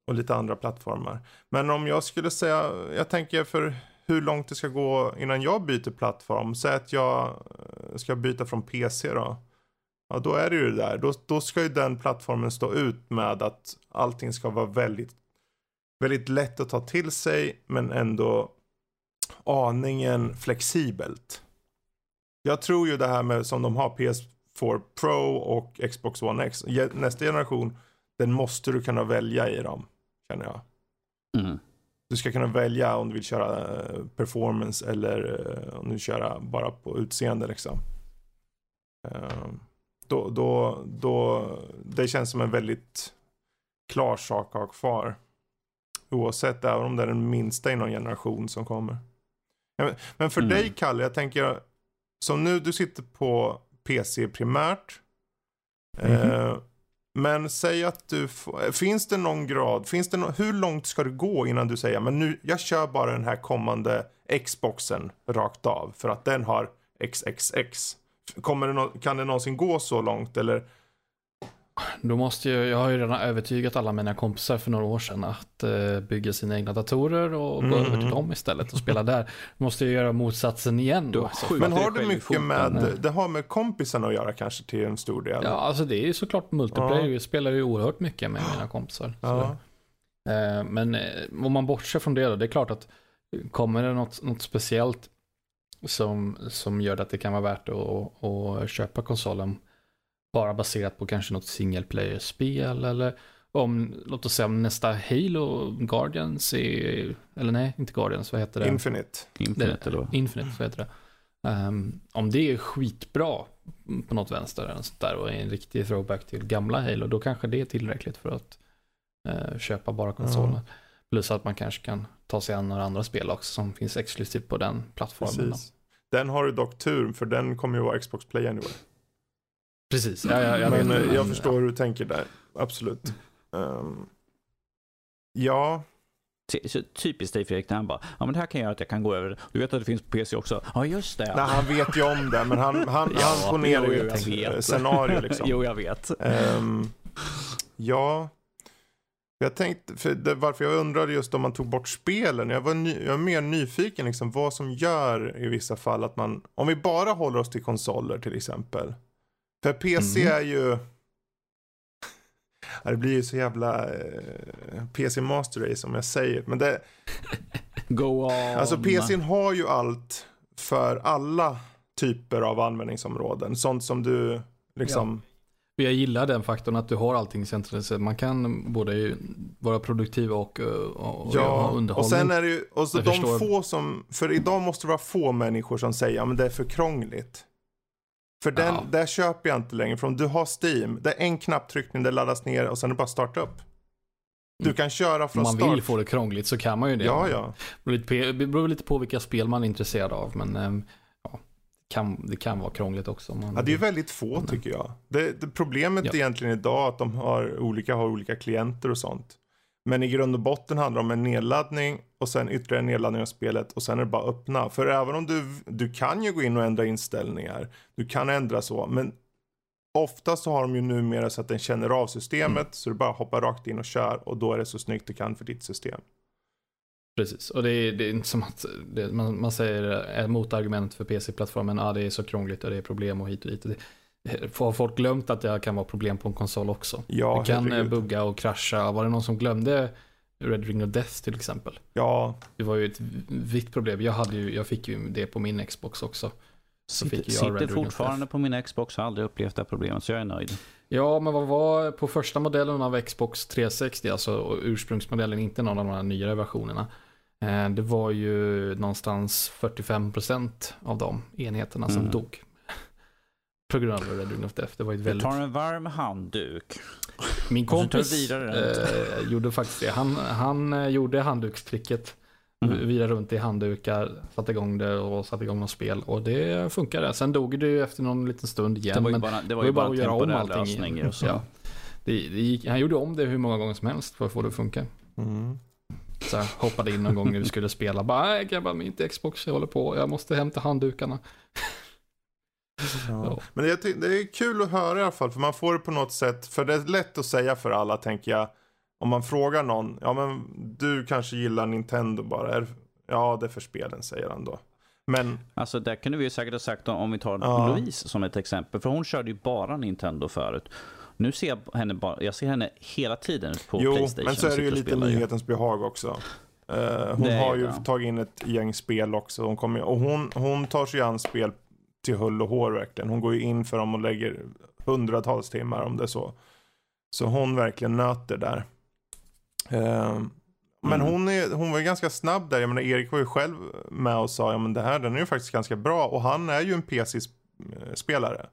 och lite andra plattformar. Men om jag skulle säga, jag tänker för hur långt det ska gå innan jag byter plattform. Säg att jag eh, ska byta från PC då. Ja, då är det ju det där. Då, då ska ju den plattformen stå ut med att allting ska vara väldigt, väldigt lätt att ta till sig, men ändå aningen flexibelt. Jag tror ju det här med som de har PS4 Pro och Xbox One X. Nästa generation, den måste du kunna välja i dem, känner jag. Mm. Du ska kunna välja om du vill köra eh, performance eller eh, om du vill köra bara på utseende liksom. Eh, Då, då, då, det känns som en väldigt klar sak att ha kvar. Oavsett, även om det är den minsta i någon generation som kommer. Men- för Mm. dig Kalle, jag tänker, som nu du sitter på PC primärt. Eh, men säg att du får, finns det någon grad, finns det no, hur långt ska du gå innan du säger, men nu, jag kör bara den här kommande Xboxen rakt av för att den har XXX. Kommer det nå, kan det någonsin gå så långt eller? Då måste jag, jag har ju redan övertygat alla mina kompisar för några år sedan att eh, bygga sina egna datorer och gå Mm. över till dem istället och spela där. Måste jag göra motsatsen igen då. Men har i mycket med, det har med kompisen att göra kanske till en stor del? Ja, alltså det är ju såklart multiplayer. Ja. Jag spelar ju oerhört mycket med mina kompisar. Så. Ja. Eh, Men eh, om man bortser från det då, det är klart att kommer det något, något speciellt som, som gör att det kan vara värt att, att köpa konsolen bara baserat på kanske något single player-spel eller om, låt oss säga om nästa Halo Guardians är, eller nej, inte Guardians, vad heter det? Infinite. Infinite eller vad? Infinite, så heter det. Ehm, om det är skitbra på något vänster eller sånt där och är en riktig throwback till gamla Halo, då kanske det är tillräckligt för att eh, köpa bara konsolen. Plus att man kanske kan ta sig an några andra spel också som finns exklusivt på den plattformen. Precis. Den har du dock tur för den kommer ju vara Xbox Play anyway. Precis, ja, ja, jag men vet. eh, jag förstår hur du tänker där. Absolut. Ehm, ja, Typiskt dig Fredrik, när han bara, ja men det här kan göra att jag kan gå över. Du vet att det finns på PC också? Ja just det. nej, han vet ju om det men han, han, Ja, han ponerar ju jag ett eh, scenario liksom. jo jag vet. Ehm, ja, jag tänkte, för det, varför jag undrade just om man tog bort spelen. Jag var, ny, jag är mer nyfiken liksom vad som gör i vissa fall att man, om vi bara håller oss till konsoler till exempel. För PC Mm. är ju, Ja, det blir ju så jävla eh, PC Master Race om jag säger. Men det, Go on. alltså PCn har ju allt för alla typer av användningsområden. Sånt som du liksom, Jag gillar den faktorn att du har allting centraliserat. Man kan både vara produktiv och, eh, och, och ha Ja, underhållning. och sen är det ju, och så Jag de förstår. få som, för idag måste det vara få människor som säger, men det är för krångligt. För den, Ja. där köper jag inte längre, för om du har Steam, det är en knapptryckning, det laddas ner och sen är det bara att starta upp. Du Mm. kan köra Om från man start. vill få det krångligt så kan man ju det. Ja, ja. Det beror lite på- vilka spel man är intresserad av. Men ehm, kan, det kan vara krångligt också. Man Ja, det är väldigt få Mm. tycker jag. Det, det problemet Ja. egentligen idag är att de har olika, har olika klienter och sånt. Men i grund och botten handlar det om en nedladdning och sen ytterligare en nedladdning av spelet och sen är det bara att öppna. För även om du, du kan ju gå in och ändra inställningar, du kan ändra så, men oftast så har de ju numera så att den känner av systemet Mm. så du bara hoppar rakt in och kör och då är det så snyggt du kan för ditt system. Precis, och det är, det är inte som att det, man, man säger eh, motargument för PC-plattformen, ja ah, det är så krångligt och det är problem och hit och dit. Har folk glömt att det kan vara problem på en konsol också? Ja, det kan eh, herregud. bugga och krascha. Var det någon som glömde Red Ring of Death till exempel? Ja, Det var ju ett vitt problem. Jag, hade ju, jag fick ju det på min Xbox också. Så fick Sitter, jag Red sitter fortfarande på min Xbox, har aldrig upplevt det här problemet, så jag är nöjd. Ja, men vad var på första modellen av Xbox 360, alltså ursprungsmodellen, inte någon av de här nyare versionerna. Eh, Det var ju någonstans 45% av de enheterna som Mm. dog. På grund av Red Ring of Death. Det var ju ett Du väldigt... tar en varm handduk. Min du kompis eh, gjorde faktiskt det. Han, han eh, gjorde handdukstricket. Mm. Virade runt i handdukar, satte igång det och satte igång något spel. Och det funkade. Sen dog det ju efter någon liten stund igen. Det var ju bara, det var ju bara en att göra om allting. Och så. Ja. Det, det gick, han gjorde om det hur många gånger som helst för att få det att funka. mm. Så jag hoppade in någon gång när vi skulle spela. Bara, nej grabbar, min inte Xbox, jag håller på. Jag måste hämta handdukarna. Ja. Ja. Men ty- det är kul att höra i alla fall, för man får det på något sätt, för det är lätt att säga för alla tänker jag. Om man frågar någon, ja men du kanske gillar Nintendo bara, är, ja det är för spelen säger han då. Men, Alltså där kunde vi ju säkert ha sagt om, om vi tar Ja. Louise som ett exempel. För hon körde ju bara Nintendo förut. Nu ser jag henne bara, jag ser henne hela tiden på jo, Playstation. men så är det ju lite nyhetens behag också. Eh, hon Det har ju det. tagit in ett gäng spel också. Hon kommer, och hon, hon tar sig an spel till hull och hår verkligen. Hon går ju in för dem och lägger hundratals timmar om det är så. Så hon verkligen nöter där. Eh, men Mm. hon, är, hon var ju ganska snabb där. Jag menar, Erik var ju själv med och sa, ja men det här den är ju faktiskt ganska bra. Och han är ju en PC-spelare.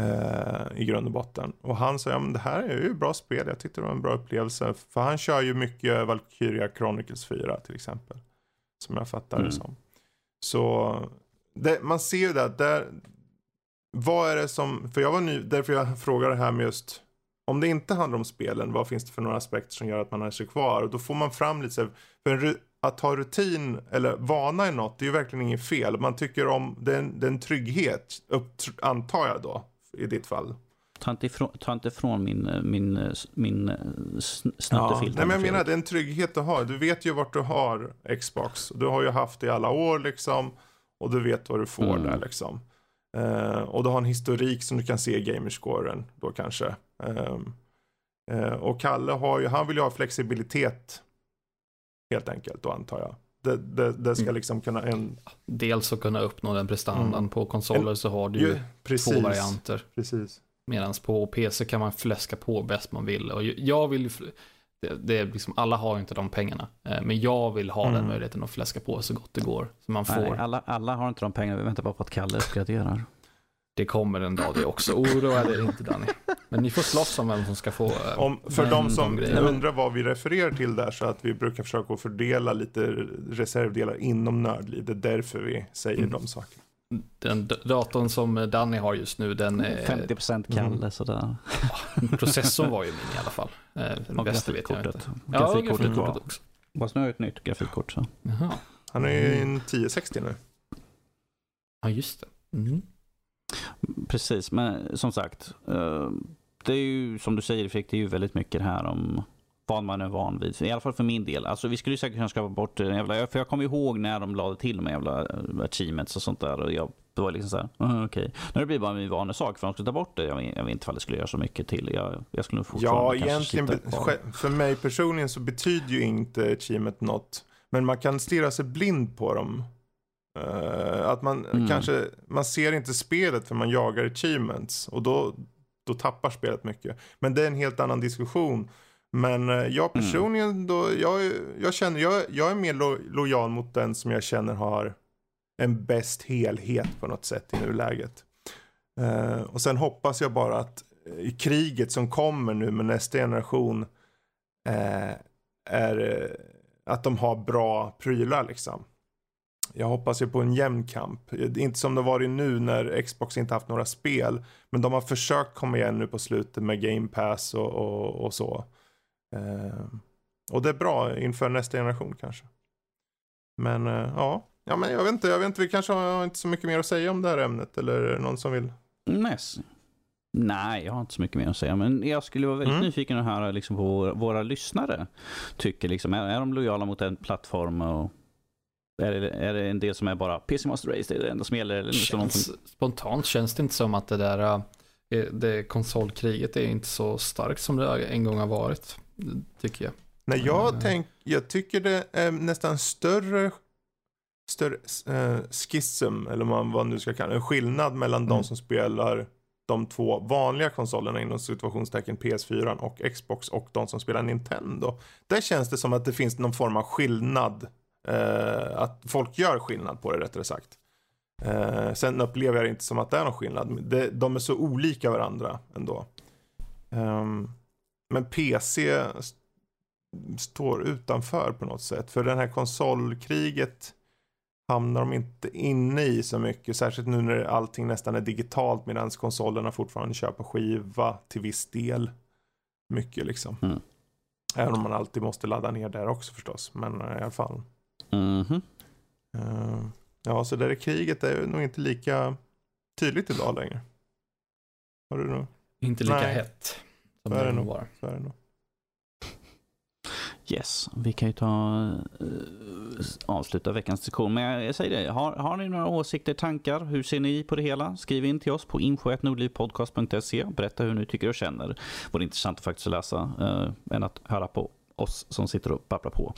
Eh, I grund och botten. Och han sa, ja men det här är ju bra spel. Jag tyckte det var en bra upplevelse. För han kör ju mycket Valkyria Chronicles 4 till exempel. Som jag fattar Mm. det som. Så det, man ser ju det där. Vad är det som, för jag var ny, därför jag frågar det här med just. Om det inte handlar om spelen, vad finns det för några aspekter som gör att man är sig kvar? Och då får man fram lite för att ha rutin eller vana i något, det är ju verkligen inget fel. Man tycker om, det är en, det är en trygghet, upp, antar jag då, i ditt fall. Ta inte ifrån, ta inte ifrån min, min, min eh, sn- snuttefilt. Nej men jag menar det är en trygghet att ha. Du vet ju vart du har Xbox. Du har ju haft det i alla år liksom. Och du vet vad du får Mm. där liksom. Eh, och du har en historik som du kan se i gamerscoren då kanske. Eh, och Kalle har ju, han vill ju ha flexibilitet. Helt enkelt då antar jag. Det, det, det ska Mm. liksom kunna en... Dels att kunna uppnå den prestandan. Mm. På konsoler så har du ju Ju, precis. två varianter. Precis. Medan på PC kan man fläska på bäst man vill. Och jag vill, det, det är liksom, alla har ju inte de pengarna. Eh, Men jag vill ha den Mm. möjligheten att fläska på så gott det går. Så man får, Nej, alla, alla har inte de pengarna, vi väntar bara på att Kalle uppgraderar. Det kommer en dag det också. Oroa dig inte Danny. Men ni får slåss om vem som ska få. eh, Om, för de som undrar vad vi refererar till där så att vi brukar försöka fördela lite reservdelar inom Nördliv. Det är därför vi säger Mm. de sakerna. Den datorn som Danny har just nu, den eh, 50% Kalle sådär. processorn var ju min i alla fall. Eh, Och resten vet jag grafikkortet. inte. Ja, Grafikkortet var. också. Fast nu har jag ett nytt grafikkort så. Jaha. Han är ju i en 1060 nu. Ja, just det. Mm. Precis, men som sagt. eh, Det är ju som du säger Fredrik, det är ju väldigt mycket det här om vad man är van vid. I alla fall för min del. Alltså vi skulle säkert kunna skapa bort en jävla, för jag kommer ihåg när de lade till de jävla eh, achievements och sånt där. Och jag det var liksom så här, uh, okej. När det blir bara en vanesak för de skulle ta bort det. Jag jag vet inte ifall det skulle göra så mycket till. Jag, jag skulle nog Ja, egentligen för mig personligen så betyder ju inte achievement något. Men man kan stirra sig blind på dem. Eh, att man Mm. kanske, man ser inte spelet för man jagar achievements. Och då, då tappar spelet mycket. Men det är en helt annan diskussion. Men Mm. jag personligen då, jag, jag känner, jag, jag är mer lo, lojal mot den som jag känner har en bäst helhet på något sätt i nuläget. Eh, och sen hoppas jag bara att i kriget som kommer nu med nästa generation är att de har bra prylar liksom. Jag hoppas ju på en jämn kamp. Inte som det varit nu när Xbox inte haft några spel. Men de har försökt komma igen nu på slutet med Game Pass och, och, och så. Eh, och det är bra inför nästa generation kanske. Men eh, ja. ja, men jag vet inte. Jag vet inte. Vi kanske har inte så mycket mer att säga om det här ämnet. Eller någon som vill? Nice. Nej, jag har inte så mycket mer att säga. Men jag skulle vara väldigt Mm. nyfiken att höra liksom, på våra, våra lyssnare. Tycker liksom, är, är de lojala mot en plattform? Och, Är det, är det en del som är bara PC Master Race, det är det enda som gäller? Eller Känns, spontant känns det inte som att det där eh, det konsolkriget är inte så starkt som det en gång har varit. Tycker jag. Nej, jag, Mm. tänk, jag tycker det är nästan större, större eh, schism, eller vad man vad man nu ska kalla det, en skillnad mellan de Mm. som spelar de två vanliga konsolerna inom situationstecken PS4 och Xbox och de som spelar Nintendo. Där känns det som att det finns någon form av skillnad, eh, att folk gör skillnad på det rättare sagt. Eh, sen upplever jag det inte som att det är någon skillnad. Det, de är så olika varandra ändå. Ehm, men PC st- står utanför på något sätt. För den här konsolkriget hamnar de inte inne i så mycket. Särskilt nu när allting nästan är digitalt medan konsolerna fortfarande kör på skiva till viss del. Mycket liksom. Mm. Även om man alltid måste ladda ner där också förstås. Men eh, i alla fall. Mhm. Eh, ja, så det där kriget är nog inte lika tydligt idag längre. Har du nog? Inte lika Nej. hett. Som Så är det nog. var. Så är det nog. Yes, vi kan ju ta eh, avsluta veckans diskussion. Men jag, jag säger det, har, har ni några åsikter, tankar? Hur ser ni på det hela? Skriv in till oss på info.nordlivpodcast.se. Berätta hur ni tycker och känner. Det vore intressant att faktiskt läsa eh, än att höra på oss som sitter och babblar på.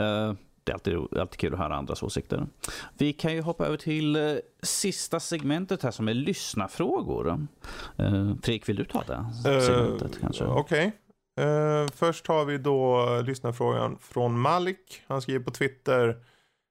Eh, det är alltid, alltid kul att höra andras åsikter. Vi kan ju hoppa över till eh, sista segmentet här som är lyssnarfrågor. Eh, Fredrik, vill du ta det segmentet kanske? Eh, Okej. Eh, först har vi då lyssnarfrågan från Malik. Han skriver på Twitter.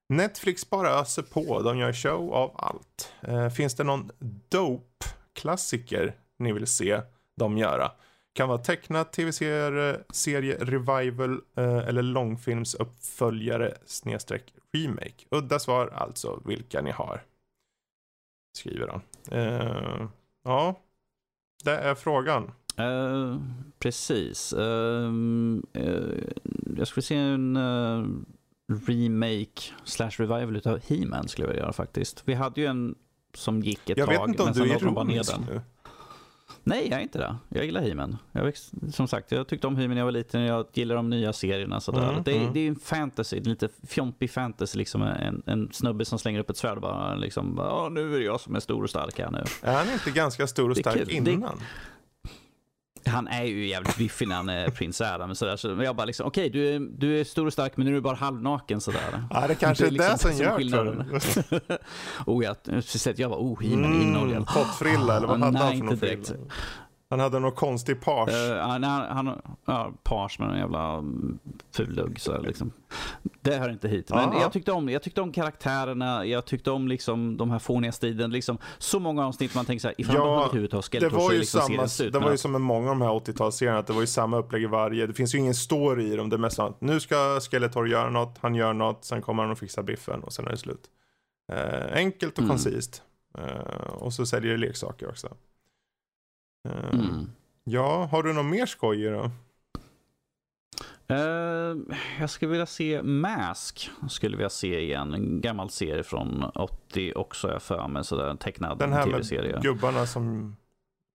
Netflix bara öser på. De gör show av allt. Eh, finns det någon dope-klassiker ni vill se dem göra? Kan vara tecknat, tv-serie, serie, revival eh, eller långfilmsuppföljare snedstreck remake. Udda svar alltså vilka ni har. Skriver han. Eh, ja, det är frågan. Eh, precis. Eh, jag skulle se en remake slash revival utav He-Man skulle jag vilja göra faktiskt. Vi hade ju en som gick ett Jag tag. vet inte om du är ironisk nu. Nej, jag är inte det. Jag gillar He-Man. Som sagt, jag tyckte om He-Man när jag var liten. Jag gillar de nya serierna. Sådär. Mm, det, är- mm. det är en fantasy, en lite fjompig fantasy. Liksom en, en snubbe som slänger upp ett svärd och bara liksom, "Ja, nu är det jag som är stor och stark här nu. Är han inte ganska stor och stark kul. Det- innan? Han är ju jävligt biffig när han är prins Adam. Sådär. Så jag bara liksom, okej du, är, du är stor och stark men nu är du bara halvnaken sådär. Ja, det kanske är det, liksom som gör skillnaden. du. oh, jag, jag var oh, He-Man mm, Mm, pottfrilla eller vad Ah, hade han nej, för någon frilla? Han hade någon konstig page. Uh, han, han, ja, page med en jävla mm, fullugg. Så här, liksom. Det hör inte hit. Men ja. jag tyckte, om, jag tyckte om karaktärerna, jag tyckte om liksom, de här fåniga striden. Liksom, så många avsnitt man tänker så här, ifall Ja, de hade huvud av det var ju liksom samma, det Men var ju som med många av de här 80-talsserierna, att det var ju samma upplägg i varje. Det finns ju ingen story i dem. Det är mest att nu ska Skeletor göra något, han gör något, sen kommer han och fixar biffen och sen är det slut. Eh, enkelt och Mm. koncist. Eh, och så säljer det leksaker också. Eh, Mm. Ja, har du något mer skoj då? Eh, jag skulle vilja se Mask. Skulle vilja se igen. En gammal serie från 80 också jag för mig. Sådär, tecknad Den här tv-serie. med gubbarna som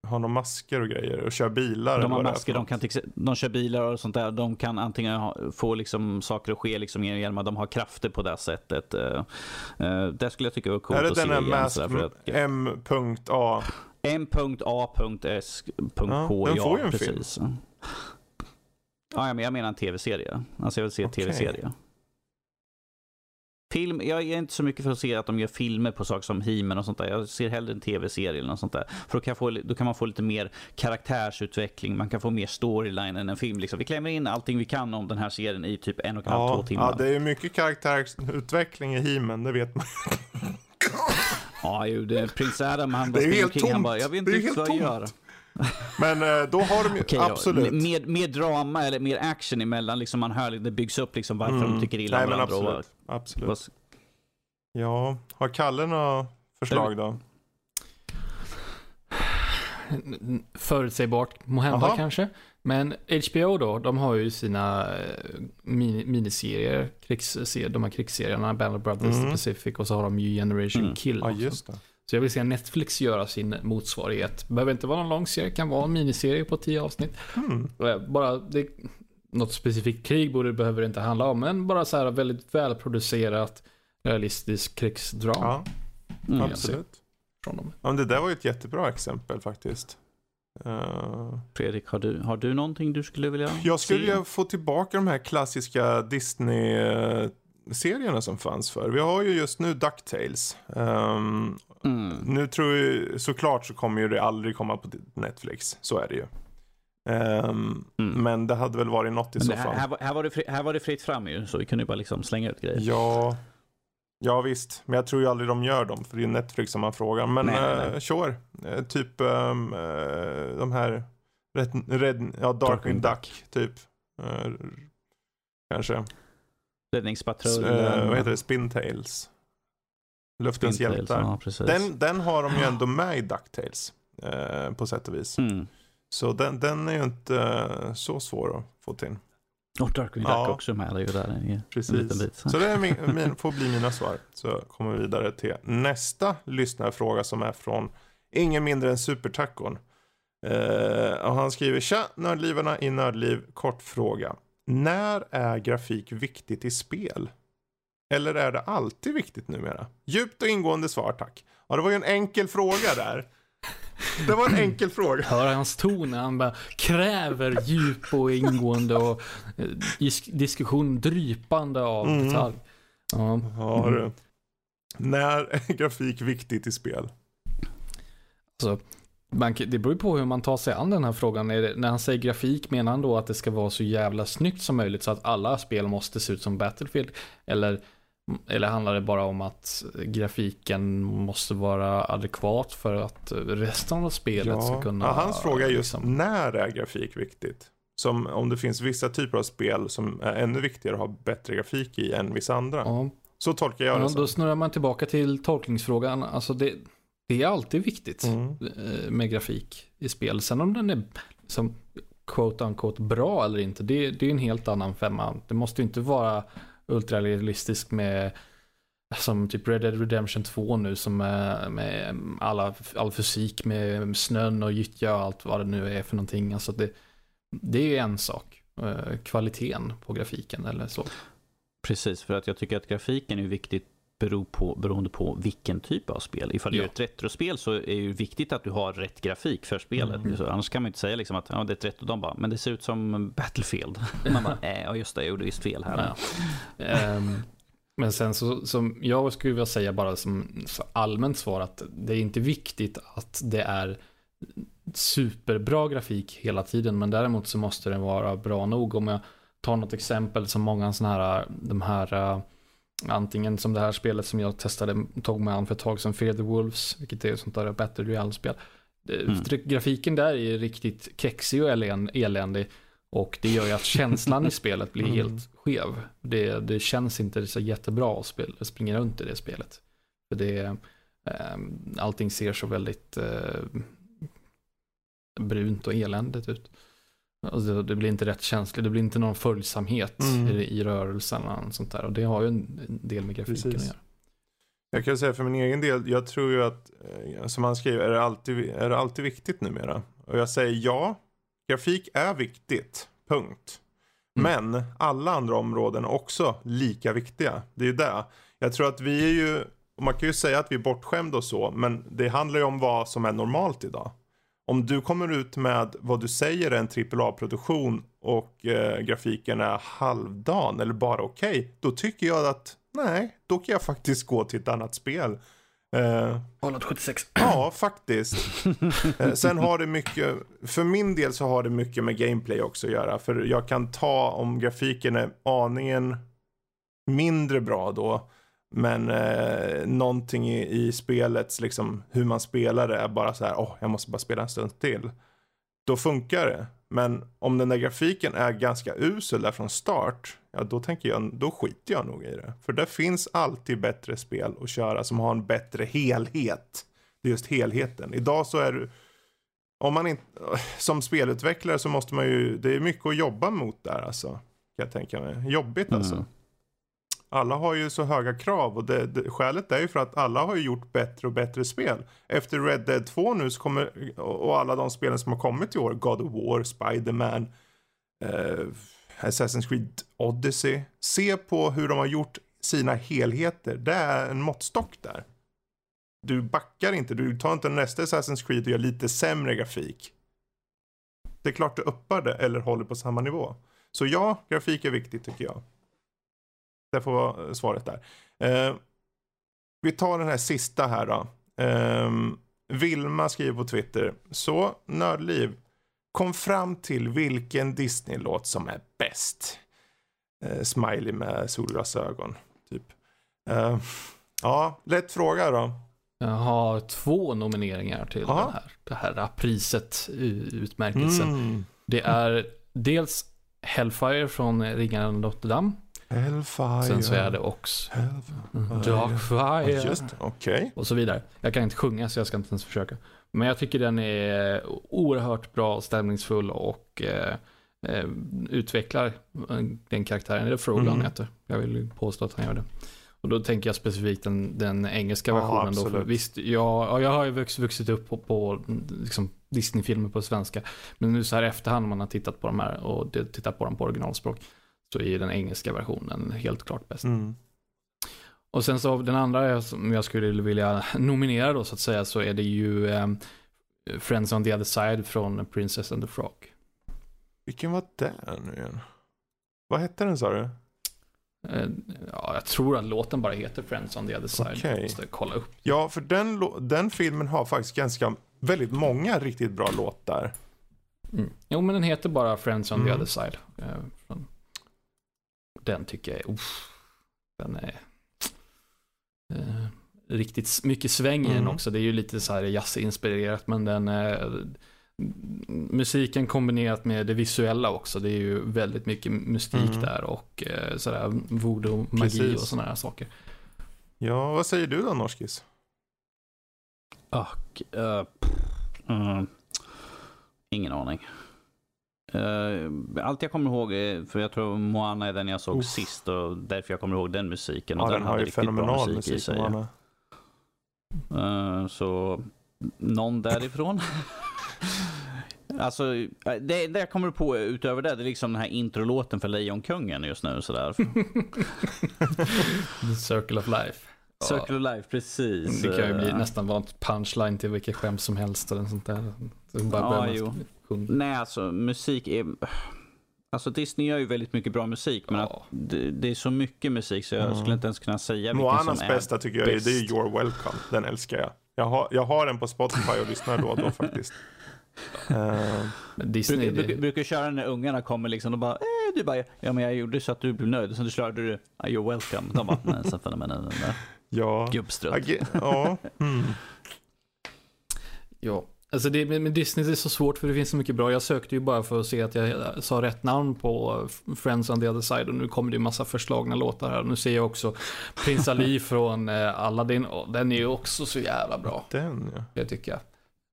har några masker och grejer och kör bilar. De har det är masker, de, kan, de kör bilar och sånt där. De kan antingen ha, få liksom saker att ske liksom genom att de har krafter på det sättet. Uh, det skulle jag tycka var coolt Är det att se den här igen. Mask sådär, för att- M.A? M.A.S.K. Ja, den Ja, får ju en precis. Ja, men jag menar en tv-serie. Alltså jag vill se en Okej. tv-serie. Film, jag är inte så mycket för att se att de gör filmer på saker som He-Man och sånt där. Jag ser hellre en tv-serie eller något sånt där. För då kan, få, då kan man få lite mer karaktärsutveckling, man kan få mer storyline än en film. Liksom. Vi klämmer in allting vi kan om den här serien i typ en och en halv, två Ja, timmar. ja, det är ju mycket karaktärsutveckling i He-Man, det vet man. Ja, ju, det, prins Adam han Det bara är helt omkring, han bara, jag vet Det inte riktigt vad jag gör. Men eh, då har de ju, då, absolut. Mer, mer drama eller mer action emellan, liksom man hör, det byggs upp liksom varför Mm. de tycker illa om varandra. absolut. absolut. Ja, har Kalle några förslag då? Förutsägbart, måhända kanske. Men HBO då, de har ju sina eh, mini, miniserier, krigsserier, de här krigsserierna, Battle Brothers, Mm. The Pacific och så har de ju Generation Mm. Kill Ja också. just det. Så jag vill se Netflix göra sin motsvarighet. Behöver inte vara någon lång serie, kan vara en miniserie på tio avsnitt. Eh, Bara, det, något specifikt krig borde, behöver det inte handla om, men bara så här väldigt välproducerat, realistisk krigsdrama Ja, Mm. absolut. Från dem. Ja, men det där var ju ett jättebra exempel faktiskt. Eh, Fredrik, har du, har du någonting du skulle vilja jag skulle vilja få tillbaka de här klassiska Disney-serierna som fanns för. Vi har ju just nu DuckTales. Ehm, Mm. nu tror jag, såklart så kommer ju det aldrig komma på Netflix. Så är det ju. Ehm, Mm. Men det hade väl varit något i Men så fall. här, var- här, var det fri, här var det fritt fram ju, så vi kunde ju bara liksom slänga ut grejer. Ja, ja visst. Men jag tror ju aldrig de gör dem. För det är Netflix som man frågar. Men Nej, nej, eh, nej. sure. Eh, typ eh, de här Red, Red, ja, Darkwing Duck typ. Eh, kanske. Räddningspatrullen. Vad heter det? Spintails. Luftens Spintails, hjältar. Ja. Den, den har de ju ändå med i DuckTales. Eh, på sätt och vis. Mm. Så den, den är ju inte så svår att få till. Och Darkwing Duck Ja. också med. Ju där en, en Precis. liten bit. Så det är min, min, får bli mina svar. Så kommer vi vidare till nästa lyssnarfråga som är från ingen mindre än Supertacon. Eh, och han skriver Tja nördlivarna i Nördliv. Kort fråga. När är grafik viktigt i spel? Eller är det alltid viktigt numera? Djupt och ingående svar tack. Ja det var ju en enkel fråga där. Det var en enkel fråga. Hör hans ton när han bara kräver djup och ingående och dis- diskussion drypande av Mm. detalj. Ja. Ja, du. När är grafik viktigt i spel? Alltså, man, det beror ju på hur man tar sig an den här frågan. Det, när han säger grafik, menar han då att det ska vara så jävla snyggt som möjligt så att alla spel måste se ut som Battlefield? Eller, eller handlar det bara om att grafiken måste vara adekvat för att resten av spelet ska kunna... ja, hans fråga är just liksom- när är grafik viktigt? Som om det finns vissa typer av spel som är ännu viktigare att ha bättre grafik i än vissa andra. Ja, Så tolkar jag ja, det då som. snurrar man tillbaka till tolkningsfrågan. Alltså det, det är alltid viktigt Mm. eh, med grafik i spel. Sen om den är som quote unquote bra eller inte, det, det är en helt annan femma. Det måste ju inte vara ultrarealistisk med som typ Red Dead Redemption 2 nu som är med alla, all fysik med snön och gyttja och allt vad det nu är för någonting. Alltså det, det är ju en sak. Eh, kvaliteten på grafiken eller så. Precis, för att jag tycker att grafiken är viktigt bero på, beroende på vilken typ av spel. Ifall du Ja. gör ett retrospel så är det ju viktigt att du har rätt grafik för spelet. Mm. Så annars kan man inte säga liksom att ja, det är ett retro. De bara, men det ser ut som Battlefield. Man bara, äh, ja just det, jag gjorde visst fel här. Ja. Ehm, men sen så, som jag skulle vilja säga bara som allmänt svar att det är inte viktigt att det är superbra grafik hela tiden, men däremot så måste den vara bra nog. Om jag tar något exempel som många sådana här, de här, uh, antingen som det här spelet som jag testade, tog mig an för ett tag sedan, Fear the Wolves, vilket är ett sånt där Battle Royale-spel. Mm. Grafiken där är riktigt kexig och elän- eländig. Och det gör ju att känslan i spelet blir Mm. helt skev. Det, det känns inte så jättebra att spela, springa runt i det spelet. För det, eh, allting ser så väldigt eh, brunt och eländigt ut. Alltså det blir inte rätt känsligt, det blir inte någon följsamhet Mm. i, i rörelsen och sånt där. Och det har ju en, del med grafiken Precis. att göra. Jag kan säga för min egen del, jag tror ju att, eh, som han skriver, är det alltid, är det alltid viktigt numera? Och jag säger ja, grafik är viktigt, punkt. Mm. Men alla andra områden är också lika viktiga. Det är ju det. Jag tror att vi är ju, man kan ju säga att vi är bortskämda och så, men det handlar ju om vad som är normalt idag. Om du kommer ut med vad du säger är en AAA-produktion och eh, grafiken är halvdan eller bara okej, då tycker jag att nej, då kan jag faktiskt gå till ett annat spel. Eh, Fallout 76. Ja, faktiskt. Eh, Sen har det mycket, för min del så har det mycket med gameplay också att göra. För jag kan ta om grafiken är aningen mindre bra då. Men eh, någonting i, i spelets, liksom hur man spelar det är bara så här, åh, jag måste bara spela en stund till. Då funkar det. Men om den där grafiken är ganska usel där från start, ja då tänker jag, då skiter jag nog i det. För det finns alltid bättre spel att köra som har en bättre helhet. Det är just helheten. Idag så är du, om man inte, som spelutvecklare så måste man ju, det är mycket att jobba mot där alltså. Kan jag tänka mig. Jobbigt alltså. Mm. Alla har ju så höga krav och det, det, skälet är ju för att alla har ju gjort bättre och bättre spel. Efter Red Dead 2 nu så kommer, och alla de spelen som har kommit i år, God of War, Spider-Man, eh, Assassin's Creed Odyssey. Se på hur de har gjort sina helheter. Det är en måttstock där. Du backar inte, du tar inte nästa Assassin's Creed och gör lite sämre grafik. Det är klart du uppar det eller håller på samma nivå. Så ja, grafik är viktigt tycker jag. Det får vara svaret där. Eh, vi tar den här sista här då. Eh, Vilma skriver på Twitter. Så, Nördliv. Kom fram till vilken Disney-låt som är bäst. Eh, smiley med solglasögon, typ. Eh, ja, lätt fråga då. Jag har två nomineringar till Aha. den här, det här priset, utmärkelsen. Mm. Det är dels Hellfire från Ringaren Notre Dame. Hellfire. Sen så är det. Ja, Darkfire. Just okej. och så vidare. Jag kan inte sjunga så jag ska inte ens försöka. Men jag tycker den är oerhört bra, stämningsfull och eh, eh, utvecklar den karaktären. Är det Frolan Mm. heter? Jag vill påstå att han gör det. Och då tänker jag specifikt den, den engelska Ja, versionen. då, för absolut. visst, jag, ja, jag har ju vuxit, vuxit upp på, på liksom Disney-filmer på svenska. Men nu så här efterhand när man har tittat på de här och tittat på dem på originalspråk. Så är den engelska versionen helt klart bäst. Mm. Och sen så den andra som jag skulle vilja nominera då så att säga så är det ju eh, Friends on the other side från Princess and the Frog. Vilken var det nu igen? Vad hette den sa du? Eh, ja, jag tror att låten bara heter Friends on the other side. Okej. Jag måste kolla upp. Ja, för den, den filmen har faktiskt ganska, väldigt många riktigt bra låtar. Mm. Jo, men den heter bara Friends on the Mm. other side. Eh, från- Den tycker jag är, uff, den är eh, riktigt mycket sväng i den Mm. också. Det är ju lite så här jazzinspirerat, men den eh, musiken kombinerat med det visuella också. Det är ju väldigt mycket mystik Mm. där och eh, sådär voodoo, magi Precis. och sådana här saker. Ja, vad säger du då Norskis? Och, pff, mm, ingen aning. Uh, allt jag kommer ihåg, är, för jag tror Moana är den jag såg Uff. sist och därför jag kommer ihåg den musiken. Ja, och den har hade ju fenomenal i musik. sig. Moana. Eh, så någon därifrån. alltså, eh, det, det jag kommer på utöver det, det är liksom den här introlåten för Lejonkungen just nu. Sådär. The Circle of Life. Ja, Circle of Life, precis. det kan ju bli Eh, nästan vara punchline till vilket skämt som helst eller sånt där. Så bara Ja, man jo. sjunga. Nej, alltså musik är... Alltså Disney gör ju väldigt mycket bra musik, men Ja. att det, det är så mycket musik så jag Mm. skulle inte ens kunna säga vilken Moanas som är bästa tycker jag är, det är bäst. You're Welcome. Den älskar jag. Jag har, jag har den på Spotify och lyssnar då och då faktiskt. Men Disney, Brukar, brukar, det, brukar köra när ungarna kommer liksom och bara, eh, du bara, ja men jag gjorde så att du blev nöjd. Sen du körde du, ah, you're welcome. De bara, nej, sen följer med den där ja. gubbstrutt. Ja. Mm. ja. Alltså det, med Disney det är så svårt för det finns så mycket bra. Jag sökte ju bara för att se att jag sa rätt namn på Friends on the other side och nu kommer det ju massa förslagna låtar här. Nu ser jag också Prins Ali från eh, Aladdin den är ju också så jävla bra. Den ja. Det tycker jag.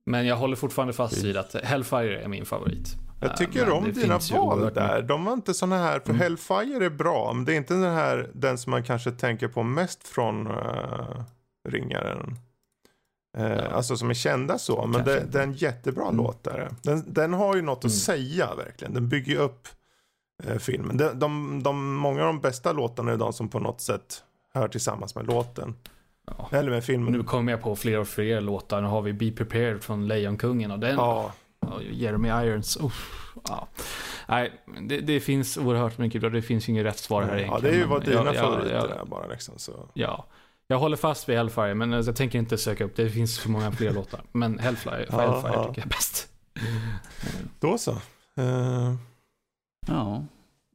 Men jag håller fortfarande fast vid att Hellfire är min favorit. Jag Eh, tycker men om dina val där. De var inte såna här, för Mm. Hellfire är bra, men det är inte den här, den som man kanske tänker på mest från uh, Ringaren. Eh, Ja. Alltså som är kända så, men det, det är en jättebra Mm. låt där. Den, den har ju något att Mm. säga verkligen. Den bygger upp eh, filmen. De, de, de, många av de bästa låtarna är de som på något sätt hör tillsammans med låten. Ja. Eller med filmen. Nu kommer jag på fler och fler låtar. Nu har vi Be Prepared från Lejonkungen och den. Ja, Och Jeremy Irons. Uff, ja. Nej, det, det finns oerhört mycket bra. Det finns ju inget rätt svar här ja, egentligen. det är ju vad dina favoriter är bara liksom. Så. Ja. Jag håller fast vid Hellfire, men jag tänker inte söka upp. Det finns för många fler låtar. Men Hellfire, Ja, Hellfire ja. tycker jag är bäst. Då så. Eh, Ja.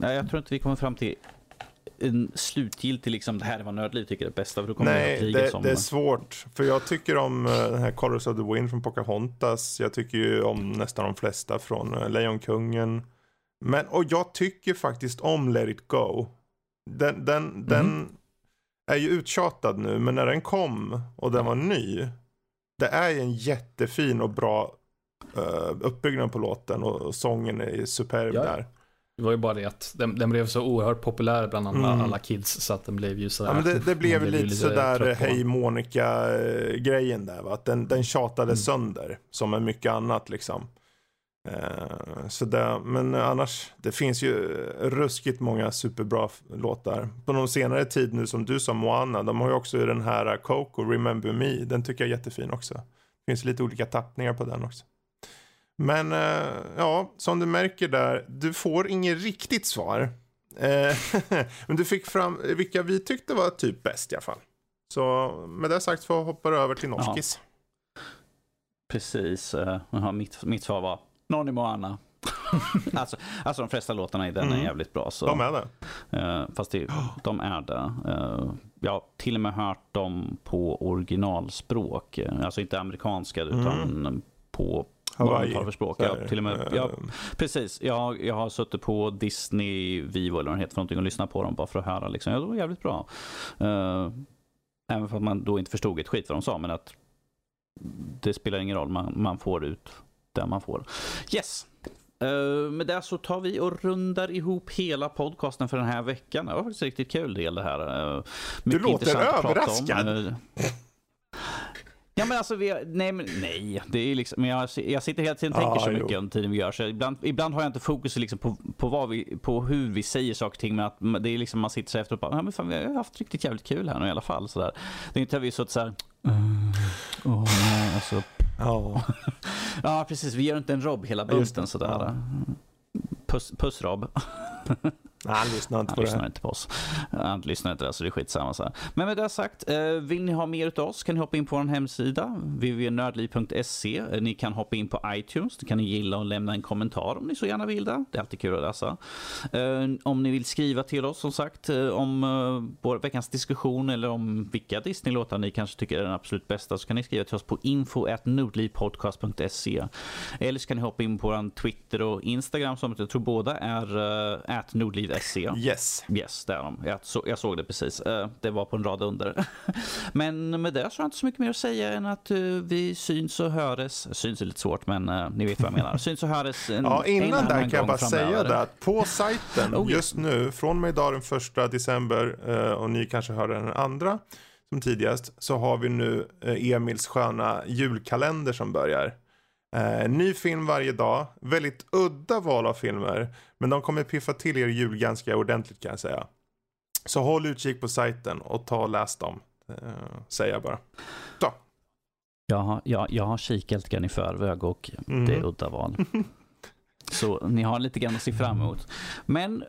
Nej, jag tror inte vi kommer fram till en slutgiltig, liksom, det här är vad Nördliv tycker är bäst. För då kommer Nej, det, som... det är svårt. För jag tycker om eh, den här Colors of the Wind från Pocahontas. Jag tycker ju om nästan de flesta från uh, Lejonkungen. Men, och jag tycker faktiskt om Let It Go. Den, den, Mhm. den är ju uttjatad nu, men när den kom och den var ny. Det är ju en jättefin och bra uh, uppbyggnad på låten och, sången är superb Ja, där. Det var ju bara det att den, den blev så oerhört populär bland alla, Mm. alla kids så att den blev ju sådär. Ja, men det, det blev lite, ju sådär Hej den. Monica-grejen där. Va? Att den, den tjatade Mm. sönder. Som med mycket annat liksom. Eh, så det, men annars, det finns ju ruskigt många superbra låtar. På någon senare tid nu som du sa, Moana, de har ju också den här Coco, Remember Me, den tycker jag är jättefin också. Det finns lite olika tappningar på den också. Men eh, ja, som du märker där, du får inget riktigt svar. Eh, men du fick fram vilka vi tyckte var typ bäst i alla fall. Så med det sagt får jag hoppa över till Norskis. Precis. Uh, mitt, mitt svar var Nonny Moana. alltså, alltså de flesta låtarna i den är Mm. jävligt bra. Så, De är det. eh, fast det, de är det. Eh, jag har till och med hört dem på originalspråk. Eh, Alltså inte amerikanska utan på vad de Hawaii. språk. Så Ja, här, till och med, eh, ja, precis. Jag, jag har suttit på Disney Vivo eller vad det heter för någonting och lyssnat på dem bara för att höra. Liksom. Ja, det var jävligt bra. Eh, även för att man då inte förstod ett skit vad de sa. Men att det spelar ingen roll. Man, man får ut det man får. Yes. Uh, med det så tar vi och rundar ihop hela podcasten för den här veckan. Det var faktiskt riktigt kul del det här. Uh, Du låter om. överraskad. Eh, Ja men alltså, vi, nej, men, nej. Det är liksom, men jag, jag sitter hela tiden och tänker Ah, så jo. mycket under tiden vi gör. Så ibland, ibland har jag inte fokus liksom på, på, vad vi, på hur vi säger saker och ting. Men att det är liksom, man sitter så efteråt och bara, ja, men fan, vi har haft riktigt jävligt kul här nu i alla fall. Så där. Det är inte att vi suttit så här, "Mm, åh nej, alltså. Ja. Ja precis, vi gör inte en Rob hela bunten sådär. Puss, puss Rob. Nej, han lyssnar inte Han på det lyssnar här. inte på oss. Han lyssnar inte, så det är skitsamma. Så här. Men med det sagt, eh, vill ni ha mer av oss kan ni hoppa in på vår hemsida, www.nördliv.se. Eh, Ni kan hoppa in på iTunes, då kan ni gilla och lämna en kommentar om ni så gärna vill det. Det är alltid kul att läsa. Eh, Om ni vill skriva till oss, som sagt, om vår veckans diskussion eller om vilka Disney-låtar ni kanske tycker är den absolut bästa, så kan ni skriva till oss på info.nordlivpodcast.se. Eller så kan ni hoppa in på vår Twitter och Instagram, som jag tror båda är uh, nordliv.se. Yes. Yes, det är de. Jag, så, jag såg det precis. Eh, det var på en rad under. men med det så har jag inte så mycket mer att säga än att eh, vi syns och höres. Syns är lite svårt, men eh, ni vet vad jag menar. Syns och höres en, Ja, en innan annan där kan jag bara säga framöver. det att på sajten Oh, just nu, från och med idag den första december och ni kanske hör den andra som tidigast, så har vi nu Emils sköna julkalender som börjar. Eh, ny film varje dag, väldigt udda val av filmer, men de kommer piffa till er jul ganska ordentligt kan jag säga. Så håll utkik på sajten och ta och läs dem, eh, säger jag bara. Så. Jag har, jag, jag har kikat lite grann i förväg och Mhm. det är udda val. Så ni har lite grann att se fram emot. Men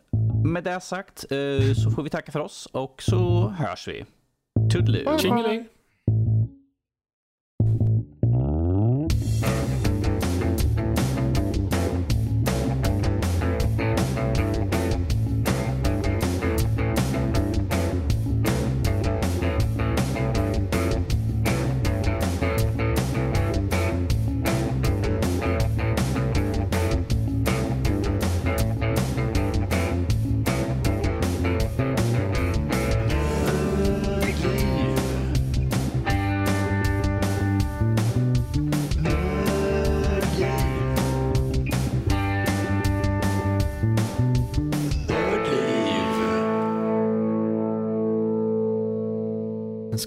med det sagt eh, så får vi tacka för oss och så hörs vi. Toodaloo. Tjingeling!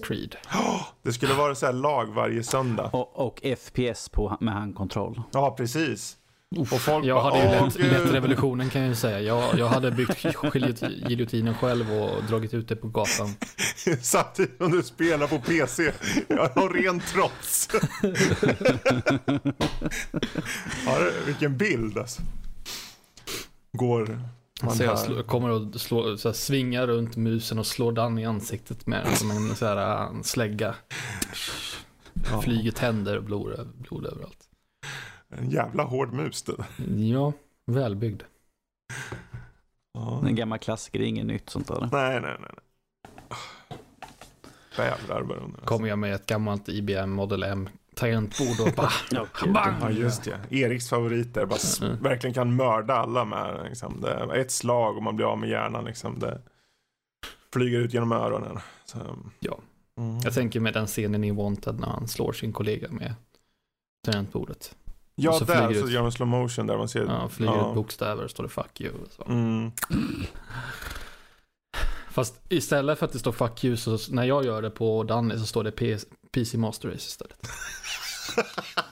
Creed. Det skulle vara så här lag varje söndag. Och, och FPS på, med handkontroll. Ja, precis. Och folk Jag bara, hade ju "Åh, lett, gud." lett revolutionen kan jag ju säga. Jag, jag hade byggt giljot- giljotinen själv och dragit ut det på gatan. Samtidigt som du spelar på PC. Jag har ren trots. ja, vilken bild alltså. Går man Så jag slå, kommer och slå, så här, svingar runt musen och slår Dan i ansiktet med som en så här, en slägga. Ja, Flyger tänder och blod, blod överallt. en jävla hård mus det. Ja, välbyggd. Ja. En gammal klassiker, det är inget nytt sånt där. Nej, nej, nej. bara under. Kommer jag med ett gammalt IBM Model M tangentbord och bara bang! Ja, just det. Eriks favoriter. Bara Mm. verkligen kan mörda alla med. Liksom. Det ett slag och man blir av med hjärnan. Liksom. Det flyger ut genom öronen. Så, Ja. Mm. Jag tänker med den scenen i Wanted när han slår sin kollega med tangentbordet. Ja, så där flyger så ut- gör de slow motion där man ser. Ja, flyger ja. ut bokstäver och står det 'fuck you' och så. Mm. Fast istället för att det står 'fuck you' så när jag gör det på Danny så står det P- PC Master Race istället.